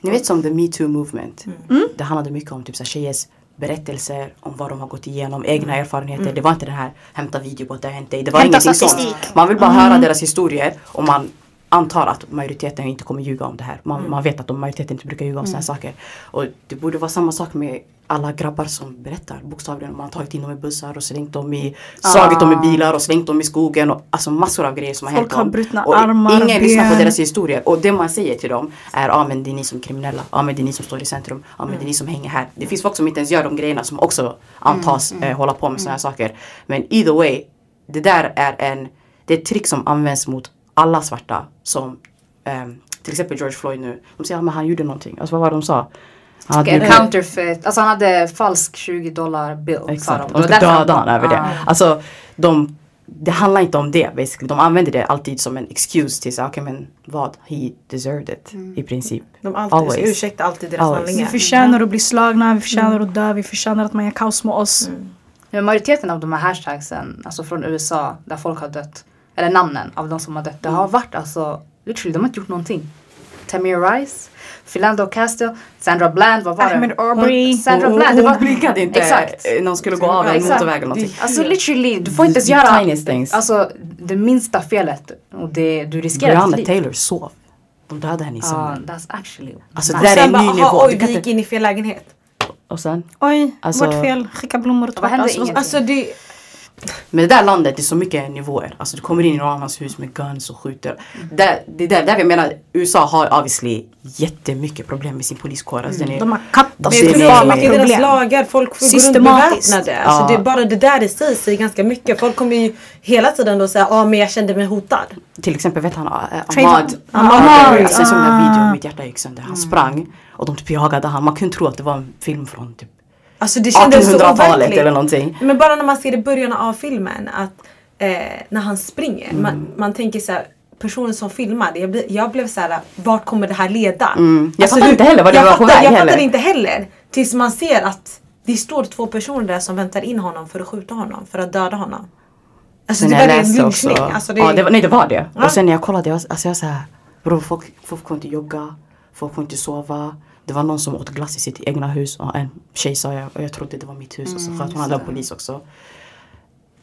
[SPEAKER 4] Ni vet som the metoo movement.
[SPEAKER 3] Mm.
[SPEAKER 4] Det handlade mycket om typ så här, tjejers berättelser om vad de har gått igenom, egna
[SPEAKER 3] Mm.
[SPEAKER 4] erfarenheter. Det var inte det här hämta video på att det har hänt dig. Det var
[SPEAKER 1] Hämta
[SPEAKER 4] ingenting sånt.
[SPEAKER 1] statistik.
[SPEAKER 4] Man vill bara höra deras historier och man antar att majoriteten inte kommer ljuga om det här. Man,
[SPEAKER 3] Mm.
[SPEAKER 4] man vet att de majoriteten inte brukar ljuga om såna här saker. Och det borde vara samma sak med alla grabbar som berättar bokstavligen. Man har tagit in dem i bussar och slängt dem i, slagit dem i bilar och slängt dem i skogen. Och, alltså massor av grejer som har
[SPEAKER 1] Folk
[SPEAKER 4] hänt
[SPEAKER 1] har
[SPEAKER 4] dem.
[SPEAKER 1] brutna
[SPEAKER 4] och
[SPEAKER 1] armar,
[SPEAKER 4] Ingen lyssnar på
[SPEAKER 1] ben.
[SPEAKER 4] deras historier. Och det man säger till dem är ja ah, men det är ni som är kriminella. Ja ah, men det är ni som står i centrum. Ja ah, men det är ni som hänger här. Det finns folk som inte ens gör de grejerna som också antas eh, hålla på med såna här saker. Men either way. Det där är en Det är ett trick som används mot alla svarta som ehm, till exempel George Floyd nu. De säger att han gjorde någonting. Alltså vad var det de sa? Han hade
[SPEAKER 2] en
[SPEAKER 4] blivit-
[SPEAKER 2] counterfeit, alltså han hade falsk 20 dollar bill.
[SPEAKER 4] Exakt,
[SPEAKER 2] de. Det
[SPEAKER 4] ska döda
[SPEAKER 2] han-
[SPEAKER 4] honom över det.
[SPEAKER 2] Ja.
[SPEAKER 4] Alltså, de, det handlar inte om det basically. De använder det alltid som en excuse till så okej men vad? He deserved it i princip.
[SPEAKER 3] De alltid,
[SPEAKER 4] Always.
[SPEAKER 3] ursäktar alltid deras
[SPEAKER 4] Always.
[SPEAKER 1] Vi
[SPEAKER 3] handlingar.
[SPEAKER 1] förtjänar att bli slagna, vi förtjänar att dö, vi förtjänar att man gör kaos med oss.
[SPEAKER 2] Men majoriteten av de här hashtagsen, alltså från USA, där folk har dött, eller namnen av de som har dött, det har varit alltså, literally, de har inte gjort någonting. Tamir Rice, Philando Castile, Sandra Bland, vad var det?
[SPEAKER 1] Ahmed Arbery.
[SPEAKER 2] Hon, Sandra
[SPEAKER 4] Hon-
[SPEAKER 2] Bland, det
[SPEAKER 4] hon
[SPEAKER 2] var...
[SPEAKER 4] blinkade inte
[SPEAKER 2] Exakt.
[SPEAKER 4] eh, när hon skulle gå av en
[SPEAKER 2] Exakt.
[SPEAKER 4] motorväg eller någonting.
[SPEAKER 2] Alltså literally, du får inte göra
[SPEAKER 4] tiniest things.
[SPEAKER 2] alltså, det minsta felet och det, du riskerar
[SPEAKER 4] Breonna
[SPEAKER 2] ditt liv.
[SPEAKER 4] Taylor sov. De dödade henne i sömnen.
[SPEAKER 2] that's actually...
[SPEAKER 4] Alltså det där är en ny nivå.
[SPEAKER 3] oj vi gick in i fel lägenhet.
[SPEAKER 4] och sen,
[SPEAKER 1] Oj,
[SPEAKER 4] Alltså-
[SPEAKER 1] vårt fel. Skicka blommor och
[SPEAKER 2] Vad hände?
[SPEAKER 1] tårta.
[SPEAKER 2] Ingenting.
[SPEAKER 3] Alltså det,
[SPEAKER 4] men det där landet, det är så mycket nivåer. Alltså du kommer in i någon annans hus med guns och skjuter. Det, det där, där jag menar, USA har obviously jättemycket problem med sin poliskår. Alltså, är,
[SPEAKER 1] De har
[SPEAKER 4] Alltså, är-
[SPEAKER 1] katastrofala
[SPEAKER 3] i deras
[SPEAKER 1] problem.
[SPEAKER 3] lagar, folk får gå runt
[SPEAKER 1] Systematiskt.
[SPEAKER 3] beväpnade. Alltså
[SPEAKER 4] Ja.
[SPEAKER 3] det, bara det där i sig säger ganska mycket. Folk kommer ju hela tiden då säga ja men jag kände mig hotad.
[SPEAKER 4] Till exempel vet han äh. Ahmad.
[SPEAKER 1] Ahmad.
[SPEAKER 4] Alltså, jag såg den
[SPEAKER 1] Ah.
[SPEAKER 4] videon, mitt hjärta gick sönder. Han sprang och de typ jagade han. Man kunde tro att det var en film från typ
[SPEAKER 3] Alltså det kändes så
[SPEAKER 4] 1800-talet
[SPEAKER 3] overkligt.
[SPEAKER 4] eller någonting.
[SPEAKER 3] Men bara när man ser i början av filmen att eh, när han springer, man,
[SPEAKER 4] Mm.
[SPEAKER 3] man tänker så här, personen som filmade, jag, ble, jag blev så här, vart kommer det här leda? Alltså,
[SPEAKER 4] Mm. Jag fattade inte heller vad det var på väg
[SPEAKER 3] Jag
[SPEAKER 4] heller.
[SPEAKER 3] fattade inte heller. Tills man ser att det står två personer där som väntar in honom för att skjuta honom, för att döda honom. Alltså
[SPEAKER 4] Sen
[SPEAKER 3] det var en lynchning. Alltså, det,
[SPEAKER 4] ja, det var, nej det var det.
[SPEAKER 3] Ja.
[SPEAKER 4] Och sen när jag kollade, jag, alltså jag såhär. Bro folk, folk får inte jogga. Folk får inte sova. Det var någon som åt glass i sitt egna hus. Och en tjej sa jag och jag trodde det var mitt hus. och så sköt hon en polis också.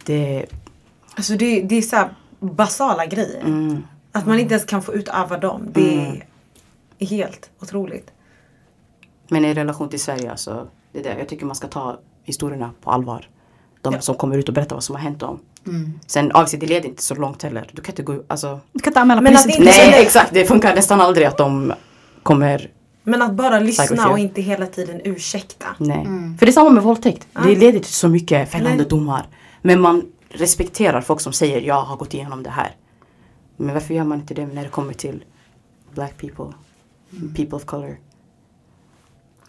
[SPEAKER 4] Det,
[SPEAKER 3] alltså det, det är så här basala grejer.
[SPEAKER 4] mm,
[SPEAKER 3] Att man inte ens kan få utöva dem. Det är helt otroligt.
[SPEAKER 4] men i relation till Sverige alltså. Det är det. Jag tycker man ska ta historierna på allvar. De
[SPEAKER 3] Ja.
[SPEAKER 4] som kommer ut och berättar vad som har hänt dem. Sen obviously det leder inte så långt heller. Du kan inte gå alltså.
[SPEAKER 1] Du kan inte anmäla polisen.
[SPEAKER 4] Nej exakt, det funkar nästan aldrig att de kommer
[SPEAKER 3] Men att bara lyssna och inte hela tiden ursäkta.
[SPEAKER 4] Nej. För det är samma med våldtäkt. Det
[SPEAKER 3] Ja.
[SPEAKER 4] leder till så mycket fällande
[SPEAKER 3] Nej.
[SPEAKER 4] domar. Men man respekterar folk som säger jag har gått igenom det här. Men varför gör man inte det när det kommer till black people? People of color.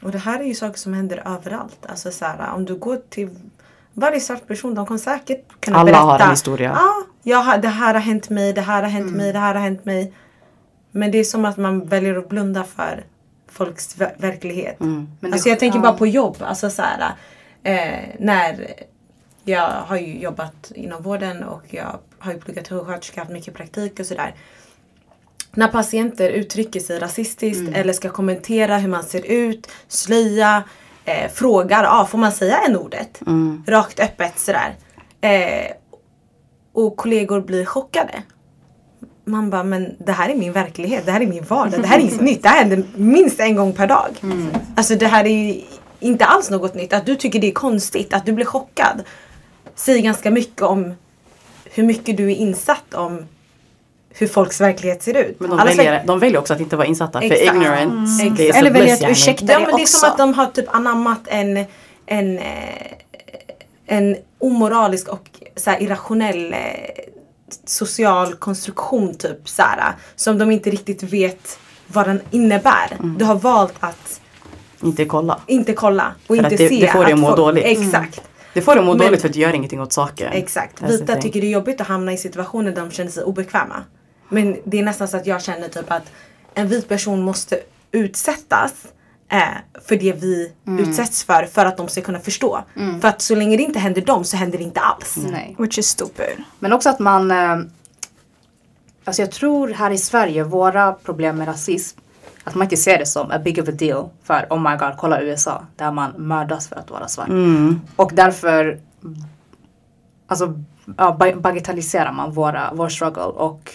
[SPEAKER 3] Och det här är ju saker som händer överallt. Alltså så här, om du går till varje svart person, de kommer säkert kunna
[SPEAKER 4] Alla
[SPEAKER 3] berätta.
[SPEAKER 4] har en historia.
[SPEAKER 3] Ja, jag har, det här har hänt mig, det här har hänt
[SPEAKER 2] Mm.
[SPEAKER 3] mig, det här har hänt mig. Men det är som att man väljer att blunda för folks ver- verklighet.
[SPEAKER 4] Mm.
[SPEAKER 2] Men
[SPEAKER 3] alltså jag tänker bara på jobb. Alltså så här, eh, när jag har ju jobbat inom vården och jag har ju pluggat sjuksköterska, haft mycket praktik och sådär. När patienter uttrycker sig rasistiskt
[SPEAKER 2] Mm.
[SPEAKER 3] eller ska kommentera hur man ser ut, slöja, eh, frågar, ah, får man säga en ordet
[SPEAKER 4] Mm.
[SPEAKER 3] Rakt öppet sådär. Eh, och kollegor blir chockade. Man bara, men det här är min verklighet, det här är min vardag, det här är inget nytt. Det här händer minst en gång per dag. Alltså det här är inte alls något nytt. Att du tycker det är konstigt, att du blir chockad. Säger ganska mycket om hur mycket du är insatt om hur folks verklighet ser ut.
[SPEAKER 4] Men de
[SPEAKER 3] Allas
[SPEAKER 4] väljer, de väljer också att inte vara insatta
[SPEAKER 3] Exakt.
[SPEAKER 4] för ignorance.
[SPEAKER 3] Mm.
[SPEAKER 4] det är så
[SPEAKER 1] Eller väljer att ursäkta
[SPEAKER 3] Ja
[SPEAKER 1] det
[SPEAKER 3] men det är
[SPEAKER 1] också.
[SPEAKER 3] som att de har typ anammat en, en, eh, en omoralisk och så här, irrationell eh, social konstruktion typ så här, som de inte riktigt vet vad den innebär. Du har valt att
[SPEAKER 4] Inte kolla.
[SPEAKER 3] inte kolla och
[SPEAKER 4] För
[SPEAKER 3] inte
[SPEAKER 4] att det-
[SPEAKER 3] se.
[SPEAKER 4] det får dig att må dåligt.
[SPEAKER 3] Exakt.
[SPEAKER 4] Det får dig att må
[SPEAKER 3] Men-
[SPEAKER 4] dåligt för att du gör ingenting åt saken.
[SPEAKER 3] Exakt.
[SPEAKER 4] That's
[SPEAKER 3] Vita tycker det är jobbigt att hamna i situationer där de känner sig obekväma. Men det är nästan så att jag känner typ att en vit person måste utsättas för det vi
[SPEAKER 4] Mm.
[SPEAKER 3] utsätts för för att de ska kunna förstå. För att så länge det inte händer dem så händer det inte alls.
[SPEAKER 2] Nej.
[SPEAKER 1] Which is stupid.
[SPEAKER 2] Men också att man... Eh, alltså jag tror här i Sverige, våra problem med rasism, att man inte ser det som a big of a deal. För oh my god, kolla USA, där man mördas för att vara svart.
[SPEAKER 4] Mm.
[SPEAKER 2] Och därför alltså, ja, ba- bagatelliserar man våra, vår struggle och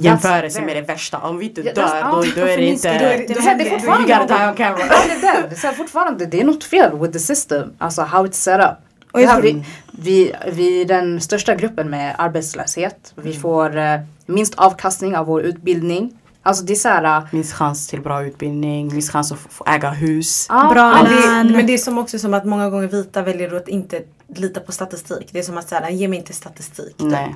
[SPEAKER 4] jämförelse med det värsta. Om vi inte
[SPEAKER 2] Ja,
[SPEAKER 4] dör
[SPEAKER 2] that's-
[SPEAKER 4] då,
[SPEAKER 2] ja,
[SPEAKER 4] då är det inte...
[SPEAKER 1] det.
[SPEAKER 2] det, det, det är fortfarande
[SPEAKER 4] You gotta die on camera.
[SPEAKER 2] Ja, det är är så fortfarande, det är något fel with the system. Alltså how it's set up.
[SPEAKER 1] Och jag tror-
[SPEAKER 2] vi, vi, vi är den största gruppen med arbetslöshet. Vi får eh, minst avkastning av vår utbildning. Alltså det är så här... eh,
[SPEAKER 4] Minst chans till bra utbildning, minst chans att få- äga hus.
[SPEAKER 2] ja,
[SPEAKER 1] Bra
[SPEAKER 2] ja,
[SPEAKER 3] Men det, men det är som också som att många gånger vita väljer att inte lita på statistik. Det är som att säga, ge mig inte statistik.
[SPEAKER 4] Nej.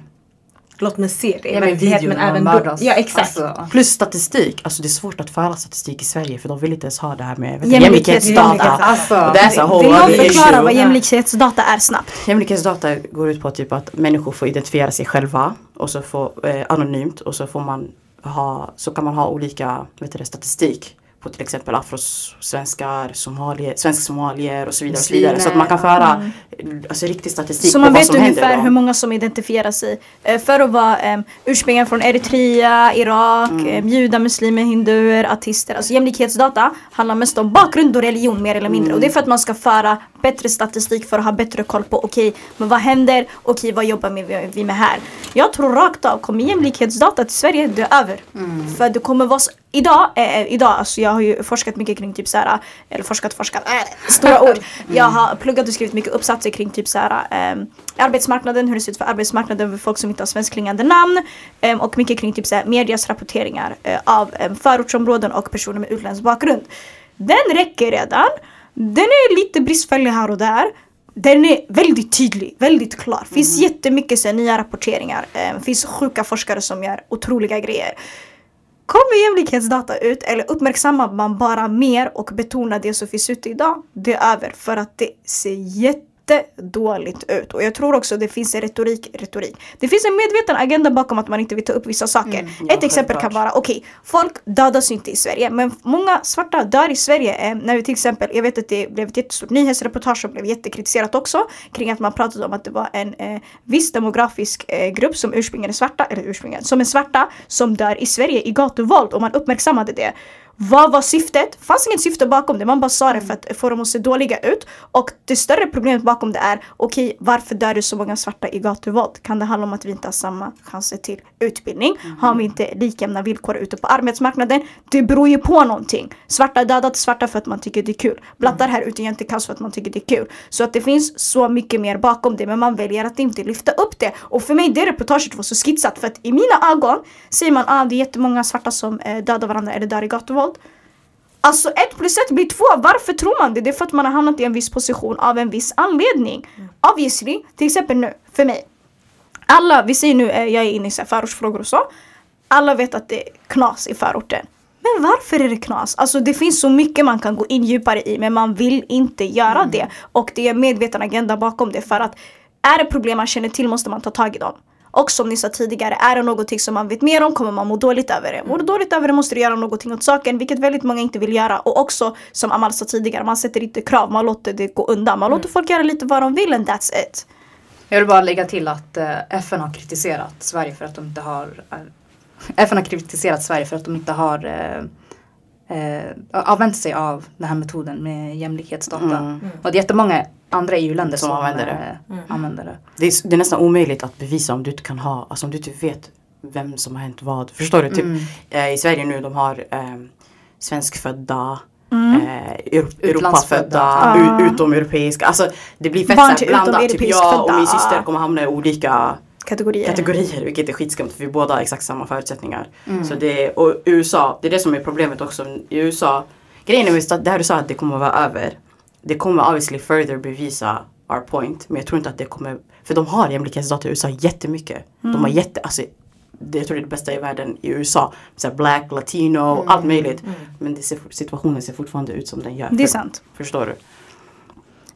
[SPEAKER 3] Låt mig se det i
[SPEAKER 2] Ge mig
[SPEAKER 3] verklighet,
[SPEAKER 2] video
[SPEAKER 3] men även då. Ja exakt.
[SPEAKER 2] Alltså,
[SPEAKER 4] Plus statistik, alltså det är svårt att föra statistik i Sverige för de vill inte ens ha det här med
[SPEAKER 1] Jämlikhetsdata.
[SPEAKER 4] jämlikhetsdata.
[SPEAKER 2] Alltså,
[SPEAKER 4] Och det är så
[SPEAKER 1] Vill någon förklara vad jämlikhetsdata är snabbt?
[SPEAKER 4] Jämlikhetsdata går ut på typ att människor får identifiera sig själva och så får, eh, anonymt och så får man ha, så kan man ha olika vet du, statistik på till exempel afrosvenskar, somalier, svenska somalier och så vidare. Och så, vidare. så att man kan föra alltså, riktig statistik
[SPEAKER 1] Så
[SPEAKER 4] på
[SPEAKER 1] man vet ungefär hur många som identifierar sig. Eh, för att vara um, ursprungligen från Eritrea, Irak, mm. judar, muslimer, hinduer, artister. Alltså jämlikhetsdata handlar mest om bakgrund och religion mer eller mindre. Och det är för att man ska föra bättre statistik för att ha bättre koll på okej, men vad händer? Okej, vad jobbar vi- med här? Jag tror rakt av, kommer jämlikhetsdata till Sverige, det är över. För det kommer vara idag, eh, idag, alltså jag har ju forskat mycket kring typ såhär, eller forskat, forskat, äh, stora ord. Jag har pluggat och skrivit mycket uppsatser kring typ såhär eh, arbetsmarknaden, hur det ser ut för arbetsmarknaden för folk som inte har svenskklingande namn. Eh, och mycket kring typ såhär medias rapporteringar eh, av eh, förortsområden och personer med utländsk bakgrund. Den räcker redan. Den är lite bristfällig här och där. Den är väldigt tydlig, väldigt klar. Finns jättemycket så nya rapporteringar. Eh, finns sjuka forskare som gör otroliga grejer. Kommer jämlikhetsdata ut eller uppmärksammar man bara mer och betonar det som finns ute idag, det är över. För att det ser jätte jättedåligt ut. Och jag tror också det finns en retorik, retorik. Det finns en medveten agenda bakom att man inte vill ta upp vissa saker.
[SPEAKER 4] ja,
[SPEAKER 1] Ett exempel kan vara, okej, folk dödas inte i Sverige, men många svarta dör i Sverige. Eh, när vi till exempel, jag vet att det blev ett jättestort nyhetsreportage som blev jättekritiserat också, kring att man pratade om att det var en eh, viss demografisk eh, grupp som ursprungligen är svarta, eller ursprungligen, som är svarta, som dör i Sverige i gatuvåld och man uppmärksammade det. Vad var syftet? fanns inget syfte bakom det, man bara sa det för att få dem att se dåliga ut. Och det större problemet bakom det är, okej varför dör det så många svarta i gatuvåld? Kan det handla om att vi inte har samma chanser till utbildning? Har vi inte lika jämna villkor ute på arbetsmarknaden? Det beror ju på någonting. Svarta dödat svarta för att man tycker det är kul. Blattar här ute inte kaos för att man tycker det är kul. Så att det finns så mycket mer bakom det men man väljer att inte lyfta upp det. Och för mig det reportaget var så skitsat för att i mina ögon säger man att ah, det är jättemånga svarta som eh, dödar varandra eller dör i gatuvåld. Alltså ett plus ett blir två. Varför tror man det? Det är för att man har hamnat i en viss position av en viss anledning. Obviously, till exempel nu, för mig. Alla, vi säger nu, eh, jag är inne i förortsfrågor och så. Alla vet att det är knas i förorten. Men varför är det knas? Alltså det finns så mycket man kan gå in djupare i men man vill inte göra det. Och det är en medveten agenda bakom det för att är det problem man känner till måste man ta tag i dem. Och som ni sa tidigare, är det någonting som man vet mer om kommer man må dåligt över det. Mår du dåligt över det måste du göra någonting åt saken, vilket väldigt många inte vill göra. Och också, som Amal sa tidigare, man sätter inte krav, man låter det gå undan. Man låter folk göra lite vad de vill and that's it.
[SPEAKER 2] Jag vill bara lägga till att eh, FN har kritiserat Sverige för att de inte har eh, FN har kritiserat Sverige för att de inte har eh, eh, använt sig av den här metoden med jämlikhetsdata.
[SPEAKER 4] Mm.
[SPEAKER 2] Och det är jättemånga andra EU-länder
[SPEAKER 4] Som
[SPEAKER 2] som,
[SPEAKER 4] använder det.
[SPEAKER 2] eh, använder det.
[SPEAKER 4] Det är, det är nästan omöjligt att bevisa om du inte kan ha, alltså om du inte vet vem som har hänt vad. Förstår du? Typ,
[SPEAKER 2] Mm.
[SPEAKER 4] eh, I Sverige nu de har eh, svenskfödda,
[SPEAKER 1] Mm.
[SPEAKER 4] eh. Europafödda, u- utomeuropeiska. Alltså det blir fett
[SPEAKER 1] Barn till
[SPEAKER 4] blandat. Typ jag och
[SPEAKER 1] födda.
[SPEAKER 4] min syster kommer hamna i olika
[SPEAKER 1] Kategorier.
[SPEAKER 4] kategorier vilket är skitskumt för vi båda har exakt samma förutsättningar.
[SPEAKER 2] Mm.
[SPEAKER 4] Så det, och USA, det är det som är problemet också. I USA, grejen är att det här du sa att det kommer att vara över. Det kommer obviously further bevisa our point. Men jag tror inte att det kommer, för de har jämlikhetsdata i USA jättemycket. De
[SPEAKER 1] Mm.
[SPEAKER 4] har jätte, alltså det, jag tror det är det bästa i världen i USA. Så black, latino, allt möjligt. Men det ser, situationen ser fortfarande ut som den gör.
[SPEAKER 1] Det är sant.
[SPEAKER 4] Förstår du?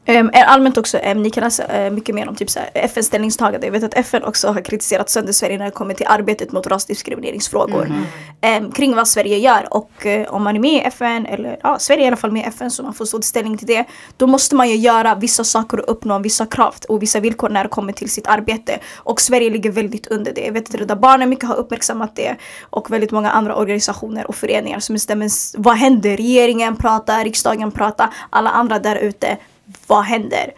[SPEAKER 1] Um, allmänt också, um, ni kan läsa uh, mycket mer om typ FNs ställningstagande. Jag vet att FN också har kritiserat sönder Sverige när det kommer till arbetet mot rasdiskrimineringsfrågor. Um, kring vad Sverige gör och uh, om man är med i FN, eller ja, Sverige är i alla fall med i FN så man får stå till ställning till det. Då måste man ju göra vissa saker och uppnå vissa krav och vissa villkor när det kommer till sitt arbete. Och Sverige ligger väldigt under det. Jag vet att Rädda Barnen mycket har uppmärksammat det och väldigt många andra organisationer och föreningar som bestämmer vad händer. Regeringen pratar, riksdagen pratar, alla andra där ute vad händer?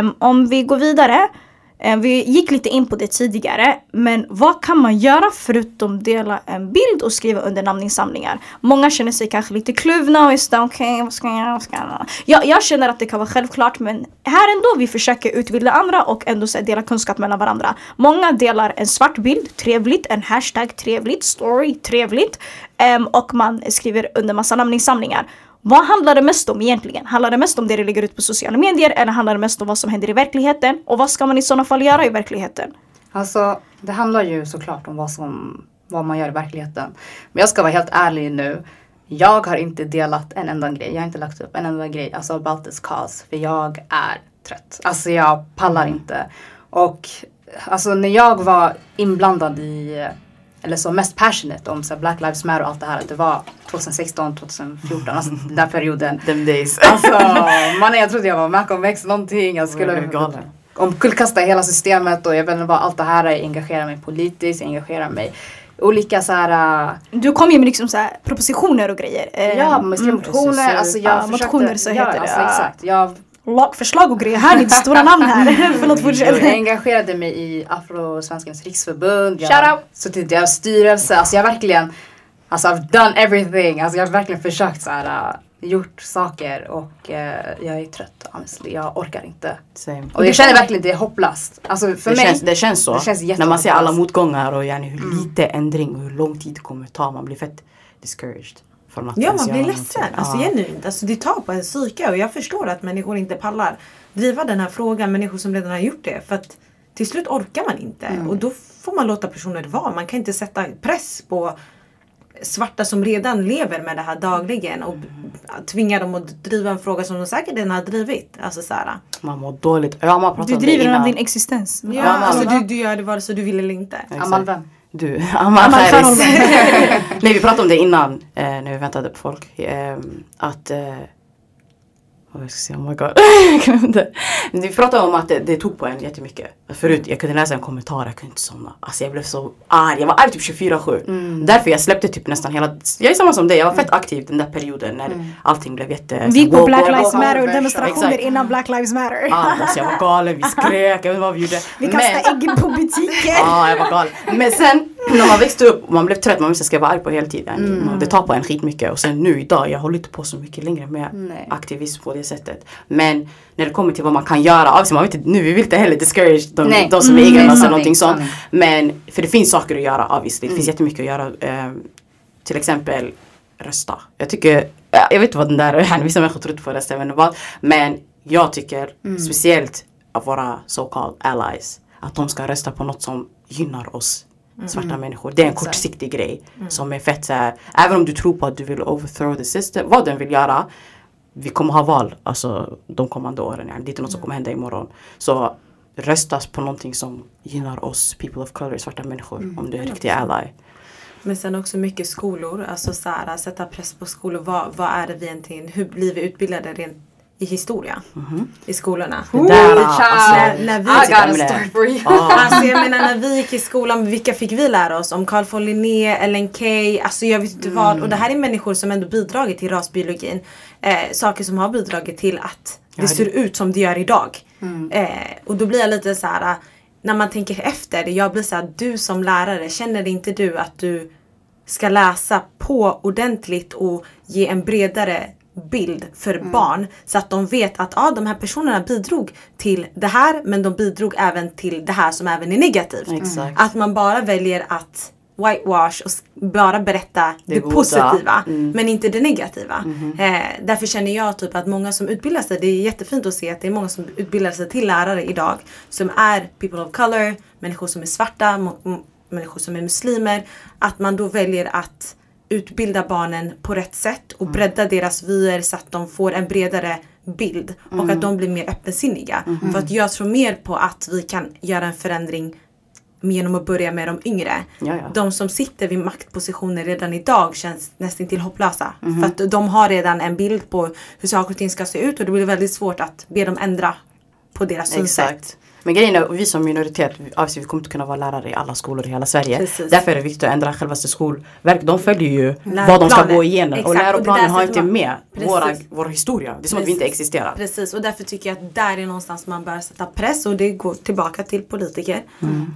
[SPEAKER 1] Um, om vi går vidare, Um, vi gick lite in på det tidigare, men vad kan man göra förutom dela en bild och skriva under namninsamlingar? Många känner sig kanske lite kluvna och är så okej, vad ska jag göra? Vad ska jag göra? Jag, jag känner att det kan vara självklart, men här ändå vi försöker utbilda andra och ändå så här, dela kunskap mellan varandra. Många delar en svart bild, trevligt, en hashtag, trevligt, story, trevligt, Um, och man skriver under massa namninsamlingar. Vad handlar det mest om egentligen? Handlar det mest om det du lägger ut på sociala medier eller handlar det mest om vad som händer i verkligheten? Och vad ska man i sådana fall göra i verkligheten?
[SPEAKER 2] Alltså det handlar ju såklart om vad, som, vad man gör i verkligheten. Men jag ska vara helt ärlig nu. Jag har inte delat en enda grej. Jag har inte lagt upp en enda grej alltså about this cause. För jag är trött. Alltså jag pallar inte. Och alltså när jag var inblandad i eller så mest passionate om så här, Black Lives Matter och allt det här. Det var 2016, 2014, alltså den där perioden.
[SPEAKER 4] Them days.
[SPEAKER 2] Alltså mannen jag trodde jag var Malcolm X någonting. Jag
[SPEAKER 4] Jag
[SPEAKER 2] skulle omkullkasta hela systemet och jag vet inte vad allt det här är. Jag engagerar mig politiskt, jag engagerar mig olika så här. äh,
[SPEAKER 1] Du kom ju med liksom så här propositioner och grejer.
[SPEAKER 2] Ja, med
[SPEAKER 1] mm,
[SPEAKER 2] motioner. Alltså jag
[SPEAKER 1] ja,
[SPEAKER 2] försökte,
[SPEAKER 1] motioner så
[SPEAKER 2] ja,
[SPEAKER 1] heter det.
[SPEAKER 2] Alltså,
[SPEAKER 1] ja.
[SPEAKER 2] exakt. Jag,
[SPEAKER 1] Lagförslag och grejer. Här är stora namn här. Förlåt,
[SPEAKER 2] jag
[SPEAKER 1] fortsätt.
[SPEAKER 2] engagerade mig i Afrosvenskans riksförbund. Jag
[SPEAKER 1] Shout
[SPEAKER 2] har
[SPEAKER 1] out.
[SPEAKER 2] suttit i deras styrelse. Alltså jag har verkligen, alltså I've done everything. Alltså jag har verkligen försökt så här. äh, gjort saker och eh, jag är trött honestly. Jag orkar inte.
[SPEAKER 4] Same.
[SPEAKER 2] Och jag känner verkligen det är hopplöst. Alltså för
[SPEAKER 4] det,
[SPEAKER 2] mig.
[SPEAKER 4] känns, det känns så.
[SPEAKER 2] det känns
[SPEAKER 4] när man ser alla motgångar och yani hur lite ändring och hur lång tid det kommer ta. Man blir fett discouraged. Från att
[SPEAKER 3] Ja, man blir
[SPEAKER 4] någonting.
[SPEAKER 3] ledsen. Alltså
[SPEAKER 4] Ja.
[SPEAKER 3] genuint. Alltså, det tar på en psyke och jag förstår att människor inte pallar driva den här frågan. Människor som redan har gjort det. För att till slut orkar man inte.
[SPEAKER 2] Mm.
[SPEAKER 3] Och då får man låta personer vara. Man kan inte sätta press på svarta som redan lever med det här dagligen och tvinga dem att driva en fråga som de säkert redan har drivit. Alltså så här.
[SPEAKER 4] Man mår dåligt. Ja, man pratar
[SPEAKER 1] Du
[SPEAKER 4] om det
[SPEAKER 1] driver
[SPEAKER 4] innan.
[SPEAKER 1] din existens.
[SPEAKER 3] Ja,
[SPEAKER 4] men-
[SPEAKER 3] alltså du, du gör det vare sig du vill eller inte.
[SPEAKER 4] Exakt. Du, Kharis.
[SPEAKER 1] Kharis.
[SPEAKER 4] Nej vi pratade om det innan eh, när vi väntade på folk. Eh, att eh, vad jag ska säga, oh my god. Jag. Men vi pratade om att det, det tog på en jättemycket. Förut jag kunde läsa en kommentar, jag kunde inte somna. Alltså jag blev så arg. Jag var arg typ 24-7. Därför jag släppte typ nästan hela, jag är samma som dig, jag var fett aktiv den där perioden när allting blev jätte...
[SPEAKER 1] Vi gick på Black Lives. Matter
[SPEAKER 2] Exakt.
[SPEAKER 1] demonstrationer innan Black Lives Matter.
[SPEAKER 4] Ah, alltså jag var galen, vi skrek, jag vet inte vad vi gjorde.
[SPEAKER 1] Vi kastade ägg på butiken.
[SPEAKER 4] Ja, jag var galen. Men sen när man växte upp och man blev trött, man visste ska jag vara arg på heltid. Det tar på en skitmycket. Och sen nu idag, jag håller inte på så mycket längre med
[SPEAKER 2] Nej.
[SPEAKER 4] aktivism på det sättet. Men när det kommer till vad man kan göra, alltså man vet inte, nu vi vill inte heller discourage de,
[SPEAKER 2] Nej.
[SPEAKER 4] de som är
[SPEAKER 2] Mm.
[SPEAKER 4] eller
[SPEAKER 2] Sanning,
[SPEAKER 4] någonting sånt. Men för det finns saker att göra obviously. Det finns jättemycket att göra. Eh, till exempel rösta. Jag tycker, jag vet inte vad den där, vissa människor tror inte på inte vad. Men jag tycker speciellt av våra so called allies att de ska rösta på något som gynnar oss svarta människor. Det är en
[SPEAKER 2] Exakt.
[SPEAKER 4] kortsiktig grej som är fett så här, även om du tror på att du vill overthrow the system, vad den vill göra. Vi kommer ha val alltså de kommande åren. Det är inte något som kommer hända imorgon. Så röstas på någonting som gynnar oss people of color, svarta människor. Om du är en riktig ally.
[SPEAKER 3] Men sen också mycket skolor, alltså så här, sätta press på skolor. Vad, vad är det vi egentligen, hur blir vi utbildade rent i historia? I skolorna.
[SPEAKER 4] Det där,
[SPEAKER 2] Ooh,
[SPEAKER 4] alltså,
[SPEAKER 3] När, när vi,
[SPEAKER 2] I got a story for you.
[SPEAKER 3] Alltså jag menar när vi gick i skolan, vilka fick vi lära oss? Om Carl von Linné, Ellen Key, alltså jag vet inte vad. Och det här är människor som ändå bidragit till rasbiologin. Eh, saker som har bidragit till att det
[SPEAKER 4] Ja,
[SPEAKER 3] ser
[SPEAKER 4] det-
[SPEAKER 3] ut som det gör idag. Eh, och då blir jag lite så här. när man tänker efter, jag blir så här, du som lärare, känner inte du att du ska läsa på ordentligt och ge en bredare bild för barn så att de vet att ah, de här personerna bidrog till det här men de bidrog även till det här som även är negativt.
[SPEAKER 4] Exakt.
[SPEAKER 3] Att man bara väljer att whitewash och bara berätta det,
[SPEAKER 4] Det
[SPEAKER 3] positiva
[SPEAKER 4] Mm.
[SPEAKER 3] men inte det negativa. Eh, därför känner jag typ att många som utbildar sig, det är jättefint att se att det är många som utbildar sig till lärare idag som är people of color, människor som är svarta, människor som är muslimer. Att man då väljer att utbilda barnen på rätt sätt och bredda deras vyer så att de får en bredare bild och att de blir mer öppensinniga. För att jag tror mer på att vi kan göra en förändring genom att börja med de yngre.
[SPEAKER 4] Ja, ja.
[SPEAKER 3] De som sitter vid maktpositioner redan idag känns nästan till hopplösa. För att de har redan en bild på hur saker och ting ska se ut och det blir väldigt svårt att be dem ändra på deras synsätt.
[SPEAKER 4] Men grejen är, vi som minoritet, vi- kommer inte kunna vara lärare i alla skolor i hela Sverige.
[SPEAKER 3] Precis.
[SPEAKER 4] Därför är det viktigt att ändra självaste skolverk. De följer ju vad de ska gå igenom. Och
[SPEAKER 3] Exakt, och
[SPEAKER 4] läroplanen har inte med våra,
[SPEAKER 3] Precis.
[SPEAKER 4] vår historia. Det är som att vi inte
[SPEAKER 3] Precis.
[SPEAKER 4] existerar.
[SPEAKER 3] Precis och därför tycker jag att där är någonstans man bör sätta press och det går tillbaka till politiker.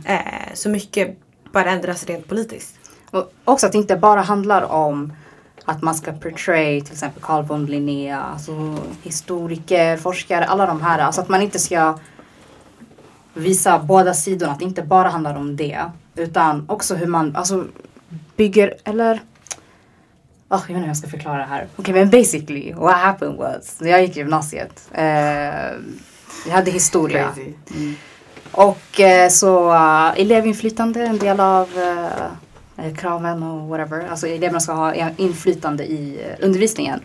[SPEAKER 3] Eh, så mycket bör ändras rent politiskt.
[SPEAKER 2] Och också att det inte bara handlar om att man ska portray till exempel Carl von Linné, alltså historiker, forskare, alla de här. Alltså att man inte ska visa båda sidorna, att det inte bara handlar om det. Utan också hur man alltså, bygger, eller Oh, jag vet inte hur jag ska förklara det här. Okej men basically what happened was, när jag gick i gymnasiet, eh, jag hade historia.
[SPEAKER 4] Mm.
[SPEAKER 2] Och eh, så uh, elevinflytande är en del av eh, kraven och whatever. Alltså eleverna ska ha inflytande i undervisningen.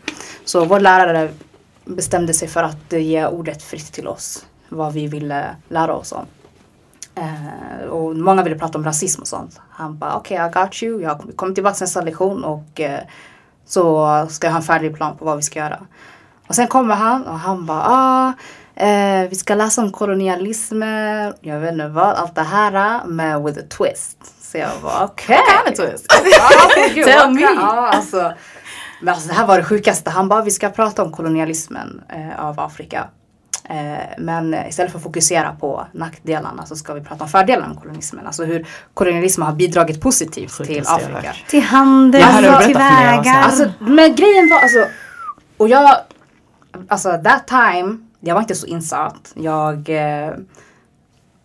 [SPEAKER 2] Så vår lärare bestämde sig för att ge ordet fritt till oss. Vad vi ville lära oss om. Eh, och många ville prata om rasism och sånt. Han bara okej I got you. Jag kommer tillbaka nästa lektion och eh, så ska jag ha en färdig plan på vad vi ska göra. Och sen kommer han och han bara ah, eh, vi ska läsa om kolonialismen, jag vet inte vad, allt det här men with a twist. Så jag bara okej.
[SPEAKER 4] What kind of twist?
[SPEAKER 2] Gud,
[SPEAKER 4] Tell me.
[SPEAKER 2] Ja, alltså, men alltså det här var det sjukaste. Han bara vi ska prata om kolonialismen eh, av Afrika. Eh, men istället för att fokusera på nackdelarna så ska vi prata om fördelarna med kolonialismen. Alltså hur kolonialismen har bidragit positivt till Afrika.
[SPEAKER 1] Till handel,
[SPEAKER 4] hade
[SPEAKER 1] till vägar.
[SPEAKER 2] Alltså, men grejen var alltså, och jag, alltså that time, jag var inte så insatt. Jag, eh,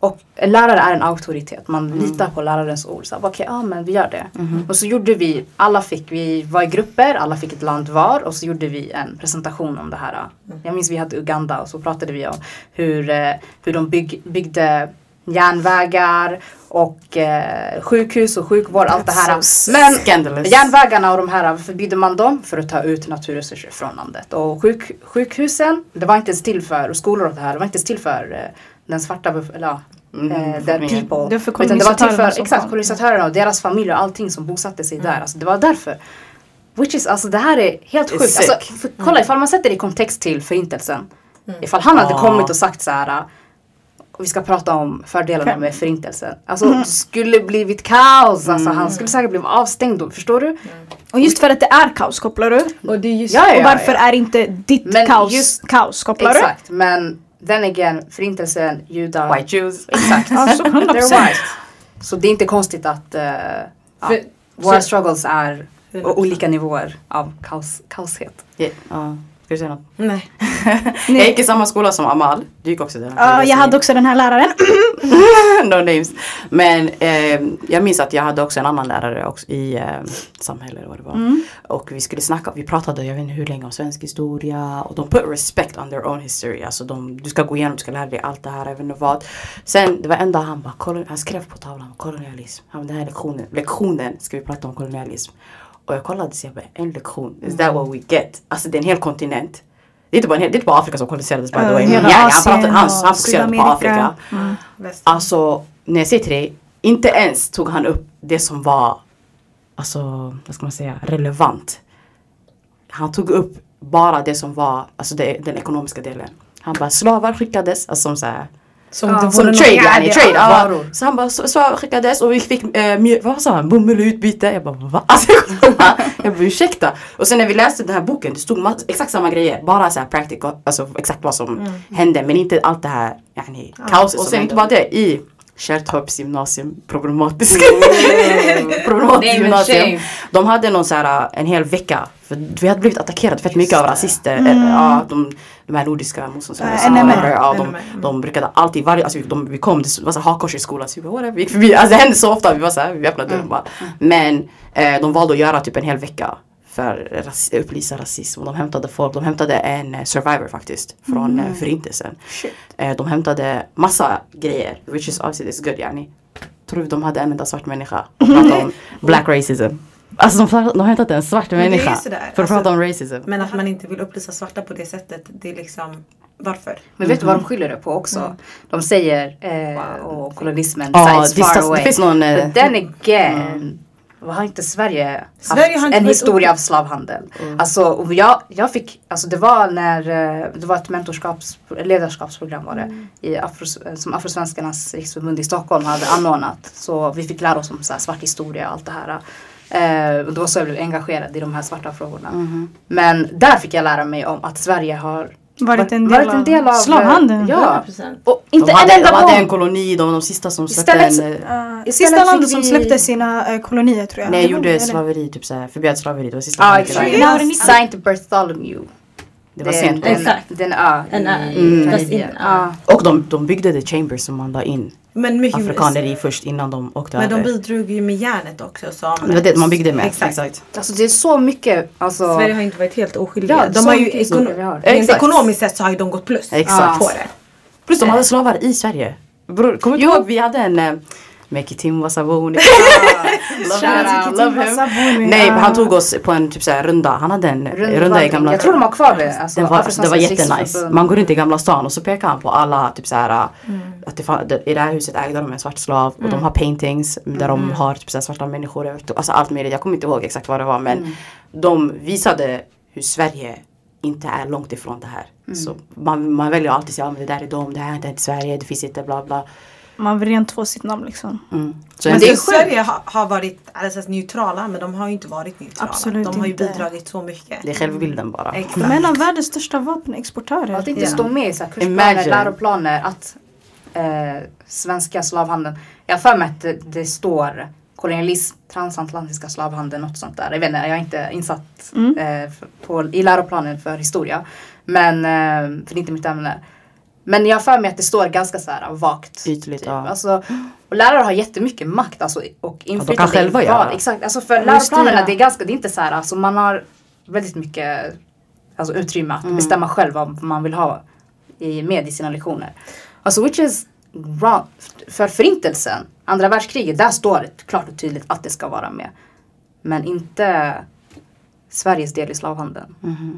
[SPEAKER 2] och en lärare är en auktoritet. Man litar på lärarens ord. Okej, ja men vi gör det. Och så gjorde vi, alla fick, vi var i grupper, alla fick ett land var och så gjorde vi en presentation om det här. Jag minns vi hade Uganda och så pratade vi om hur, eh, hur de bygg, byggde järnvägar och eh, sjukhus och sjukvård, allt det här.
[SPEAKER 4] So
[SPEAKER 2] Men
[SPEAKER 4] scandalous.
[SPEAKER 2] järnvägarna och de här, varför byggde man dem? För att ta ut naturresurser från landet. Och sjuk, sjukhusen, det var inte ens till för, och skolor och det här, det var inte ens till för eh, den svarta, bef- eller
[SPEAKER 4] Mm,
[SPEAKER 2] eh, the
[SPEAKER 4] befolkningen.
[SPEAKER 2] people.
[SPEAKER 1] Det för
[SPEAKER 2] Utan det var till för, exakt, kolonisatörerna och deras familjer och allting som bosatte sig där. Alltså det var därför. Which is, alltså det här är helt sjukt. Alltså, för, kolla ifall man sätter det i kontext till förintelsen. Ifall han hade
[SPEAKER 4] Ja.
[SPEAKER 2] kommit och sagt så här. Och vi ska prata om fördelarna med förintelsen. Alltså det skulle blivit kaos. Alltså, han skulle säkert blivit avstängd då. Förstår du?
[SPEAKER 1] Och just för att det är kaos, kopplar du?
[SPEAKER 3] Och det är just
[SPEAKER 2] Ja, ja,
[SPEAKER 1] och varför
[SPEAKER 2] ja.
[SPEAKER 1] är inte ditt
[SPEAKER 2] Men
[SPEAKER 1] kaos
[SPEAKER 2] just-
[SPEAKER 1] kaos, kopplar du?
[SPEAKER 2] Exakt. Men then again, förintelsen, judar.
[SPEAKER 4] White Jews.
[SPEAKER 2] Exakt.
[SPEAKER 1] Ja, så 100%.
[SPEAKER 2] They're white. Så det är inte konstigt att uh, ja,
[SPEAKER 3] För-
[SPEAKER 2] våra
[SPEAKER 3] så-
[SPEAKER 2] struggles är olika nivåer av kaos, kaoshet.
[SPEAKER 4] Ja, ja. Ska du säga något?
[SPEAKER 3] Nej.
[SPEAKER 4] Jag gick i samma skola som Amal. Du gick också där.
[SPEAKER 1] Ja, jag hade också den här läraren.
[SPEAKER 4] no names. Men eh, jag minns att jag hade också en annan lärare också i eh, samhälle eller vad det var.
[SPEAKER 1] Mm.
[SPEAKER 4] Och vi skulle snacka, vi pratade jag vet inte hur länge om svensk historia. Och de put respect on their own history. Alltså de, du ska gå igenom, du ska lära dig allt det här, jag vet inte vad. Sen det var en dag han bara, han skrev på tavlan kolonialism. Han bara, den här lektionen, lektionen ska vi prata om kolonialism. Och jag kollade så jag bara, en lektion, is that what we get? Alltså det är en hel kontinent. Det är inte bara, en hel, det är inte bara Afrika som koloniserades by the
[SPEAKER 1] Ja,
[SPEAKER 4] way. Men han, pratade, han,
[SPEAKER 1] och
[SPEAKER 4] han fokuserade på. Afrika.
[SPEAKER 3] Väst.
[SPEAKER 4] Alltså, när jag säger till dig, inte ens tog han upp det som var, alltså, vad ska man säga, relevant. Han tog upp bara det som var, alltså det, den ekonomiska delen. Han bara, slavar skickades, alltså som så här,
[SPEAKER 3] Som
[SPEAKER 2] Ja,
[SPEAKER 4] som trade yani,
[SPEAKER 2] ja,
[SPEAKER 4] trade.
[SPEAKER 2] ja,
[SPEAKER 4] bara,
[SPEAKER 2] varor.
[SPEAKER 4] så han bara, så- slavar skickades och vi fick, eh, vad sa han, bomull i utbyte. Jag bara, va? Alltså, jag bara, jag bara, ursäkta. Och sen när vi läste den här boken, det stod exakt samma grejer. Bara så här practical, alltså exakt vad som hände. Men inte allt det här, yani, kaoset
[SPEAKER 3] och
[SPEAKER 4] Och
[SPEAKER 3] sen
[SPEAKER 4] sen inte bara det, i Kärrtorps gymnasium, problematiskt. problematiskt
[SPEAKER 2] Name and
[SPEAKER 4] gymnasium. De hade någon så här, en hel vecka. För vi hade blivit attackerade fett mycket av rasister. eh, Ja, de, de här nordiska motståndsrörelserna.
[SPEAKER 1] Mm. Ja,
[SPEAKER 4] de,
[SPEAKER 3] mm.
[SPEAKER 4] de brukade alltid, varje, alltså de, vi kom, det var så hakkors i skolan. Så vi bara, vi gick förbi. Alltså det hände så ofta. Vi var så här, vi öppnade dörren bara. Men eh, de valde att göra typ en hel vecka. För ras, upplysa rasism. Och de hämtade folk. De hämtade en eh, survivor faktiskt. Från eh, förintelsen. Eh, de hämtade massa grejer. Which is obviously is good yani. Tror du de hade en enda svart människa? Och pratade om black racism. Alltså de, de har hämtat en svart människa. För att
[SPEAKER 3] alltså-
[SPEAKER 4] prata om racism.
[SPEAKER 3] Men att man inte vill upplysa svarta på det sättet, det är liksom varför?
[SPEAKER 2] Men vet du vad de skyller det på också? De säger, eh, och kolonismen,
[SPEAKER 4] det
[SPEAKER 2] far away.
[SPEAKER 4] det finns någon,
[SPEAKER 2] But then again, vad har inte Sverige,
[SPEAKER 3] Sverige har
[SPEAKER 2] haft
[SPEAKER 3] inte
[SPEAKER 2] en historia
[SPEAKER 3] uppe-
[SPEAKER 2] av slavhandel? Alltså, och jag, jag fick, alltså det var när, eh, det var ett mentorskaps, ledarskapsprogram var det, i Afros, eh, som Afrosvenskarnas riksförbund i Stockholm hade anordnat. Så vi fick lära oss om så här, svart historia och allt det här. Eh, och det var så jag blev engagerad i de här svarta frågorna. Men där fick jag lära mig om att Sverige har
[SPEAKER 1] Varit en del,
[SPEAKER 2] varit en del av,
[SPEAKER 1] av slavhandeln.
[SPEAKER 2] Ja.
[SPEAKER 3] 100%.
[SPEAKER 2] Och
[SPEAKER 4] De
[SPEAKER 2] inte
[SPEAKER 4] hade,
[SPEAKER 2] en
[SPEAKER 4] de
[SPEAKER 2] enda
[SPEAKER 4] hade en koloni, de var de sista som släppte
[SPEAKER 2] Istället
[SPEAKER 4] en... eh,
[SPEAKER 1] Uh, sista landet
[SPEAKER 2] fick
[SPEAKER 1] som
[SPEAKER 2] vi-
[SPEAKER 1] släppte sina eh, kolonier tror jag.
[SPEAKER 4] Nej, gjorde slaveri, typ såhär, förbjöd slaveri. Det var sista
[SPEAKER 2] Ja
[SPEAKER 4] som
[SPEAKER 2] exakt.
[SPEAKER 4] gjorde
[SPEAKER 1] När var det 90?
[SPEAKER 2] Saint Bartholomew.
[SPEAKER 4] Det var sent.
[SPEAKER 2] Den,
[SPEAKER 3] Exakt.
[SPEAKER 2] den ö
[SPEAKER 3] En ö.
[SPEAKER 2] Ja.
[SPEAKER 4] Och de, de byggde the chambers som man la in
[SPEAKER 3] Men mycket
[SPEAKER 4] afrikaner i först innan de åkte
[SPEAKER 3] Men de
[SPEAKER 4] över.
[SPEAKER 3] bidrog ju med järnet också som
[SPEAKER 4] Det var det man byggde med.
[SPEAKER 3] Exakt.
[SPEAKER 4] Exakt.
[SPEAKER 2] Alltså det är så mycket, alltså.
[SPEAKER 3] Sverige har inte varit helt oskyldiga.
[SPEAKER 2] Ja,
[SPEAKER 3] de
[SPEAKER 2] så
[SPEAKER 3] har ju
[SPEAKER 2] mycket
[SPEAKER 3] ekon-
[SPEAKER 2] historia vi har.
[SPEAKER 3] rent
[SPEAKER 4] Exakt.
[SPEAKER 3] ekonomiskt sett så har ju de gått plus
[SPEAKER 4] Exakt.
[SPEAKER 3] på det.
[SPEAKER 4] Plus de hade slavar i Sverige. Bror, kommer du ihåg vi hade en him, love him. Nej, han tog oss på en typ såhär runda. Han hade en runda, i
[SPEAKER 2] Rundvandring.
[SPEAKER 4] gamla
[SPEAKER 2] Jag tror de har kvar det. Alltså,
[SPEAKER 4] Den var, det var jättenice. Man går runt i Gamla stan och så pekar han på alla typ såhär att det, fan- det, i det här huset ägde de en svart slav och de har paintings där de har typ såhär svarta människor. Alltså allt möjligt. Jag kommer inte ihåg exakt vad det var men de visade hur Sverige inte är långt ifrån det här. Så man, man väljer alltid att säga att det där är dem, det här är inte Sverige, det finns inte bla bla.
[SPEAKER 1] Man vill rent få sitt namn liksom.
[SPEAKER 4] Mm. Så
[SPEAKER 3] Men
[SPEAKER 4] en
[SPEAKER 3] det
[SPEAKER 4] del,
[SPEAKER 3] Sverige har, har varit alltså, neutrala men de har ju inte varit neutrala.
[SPEAKER 1] Absolut
[SPEAKER 3] de har ju
[SPEAKER 1] inte.
[SPEAKER 3] bidragit så mycket.
[SPEAKER 4] det är självbilden bara.
[SPEAKER 3] Exakt.
[SPEAKER 1] De är en av världens största vapenexportörer.
[SPEAKER 2] Att inte
[SPEAKER 3] Ja.
[SPEAKER 2] står med i så här kursplaner,
[SPEAKER 4] Imagine.
[SPEAKER 2] läroplaner att eh, svenska slavhandeln. Jag har för mig att det, det står kolonialism, transatlantiska slavhandeln, något sånt där. Jag vet inte, jag är inte insatt
[SPEAKER 1] Mm.
[SPEAKER 2] eh, på, i läroplanen för historia. Men, eh, för det är inte mitt ämne. Men jag har för mig att det står ganska så här vagt.
[SPEAKER 4] Ytligt,
[SPEAKER 2] typ.
[SPEAKER 4] ja.
[SPEAKER 2] Alltså, och lärare har jättemycket makt alltså, och inflytande.
[SPEAKER 4] själva
[SPEAKER 2] i
[SPEAKER 4] göra.
[SPEAKER 2] vad- Exakt, alltså för läroplanerna det är ganska, det är inte så här, alltså man har väldigt mycket alltså, utrymme att bestämma själv vad man vill ha i, med i sina lektioner. Alltså which is wrong. För förintelsen, andra världskriget, där står det klart och tydligt att det ska vara med. Men inte Sveriges del i slavhandeln.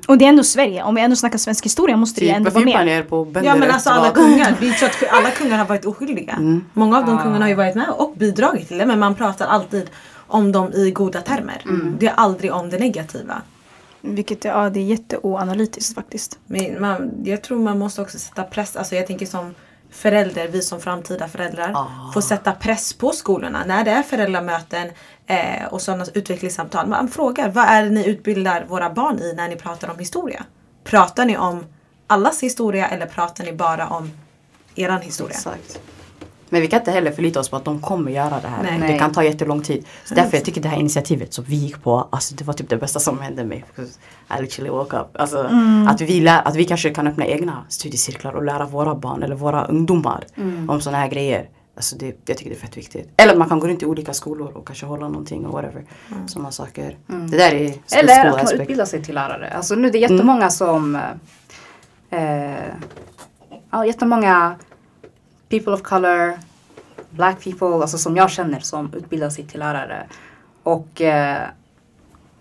[SPEAKER 1] Och det är ändå Sverige. Om vi ändå snackar svensk historia måste det ju
[SPEAKER 4] Typ,
[SPEAKER 1] ändå
[SPEAKER 4] varför
[SPEAKER 1] vara med.
[SPEAKER 4] ner på bönder
[SPEAKER 3] Ja men alltså alla kungar, det är så att alla kungar har varit oskyldiga. Många av de kungarna har ju varit med och bidragit till det men man pratar alltid om dem i goda termer. Det är aldrig om det negativa.
[SPEAKER 1] Vilket är, ja, det är jätteoanalytiskt faktiskt.
[SPEAKER 3] Men man, jag tror man måste också sätta press, alltså jag tänker som förälder, vi som framtida föräldrar,
[SPEAKER 4] Ah.
[SPEAKER 3] får sätta press på skolorna när det är föräldramöten eh, och sådana utvecklingssamtal. Man frågar, vad är det ni utbildar våra barn i när ni pratar om historia? Pratar ni om allas historia eller pratar ni bara om eran historia?
[SPEAKER 4] Exakt. Men vi kan inte heller förlita oss på att de kommer göra det här.
[SPEAKER 3] Nej.
[SPEAKER 4] Det
[SPEAKER 2] Nej.
[SPEAKER 4] kan ta jättelång tid. Så därför jag tycker det här initiativet som vi gick på, alltså det var typ det bästa som hände mig. I literally woke up. Alltså, att, vi lär, att vi kanske kan öppna egna studiecirklar och lära våra barn eller våra ungdomar om sådana här grejer. Alltså det, jag tycker det är fett viktigt. Eller man kan gå runt i olika skolor och kanske hålla någonting och whatever. Sådana saker. Det där är
[SPEAKER 2] Eller att man utbildar sig till lärare. Alltså nu är det jättemånga som eh, ja, jättemånga people of color, black people, alltså som jag känner som utbildar sig till lärare. Och eh,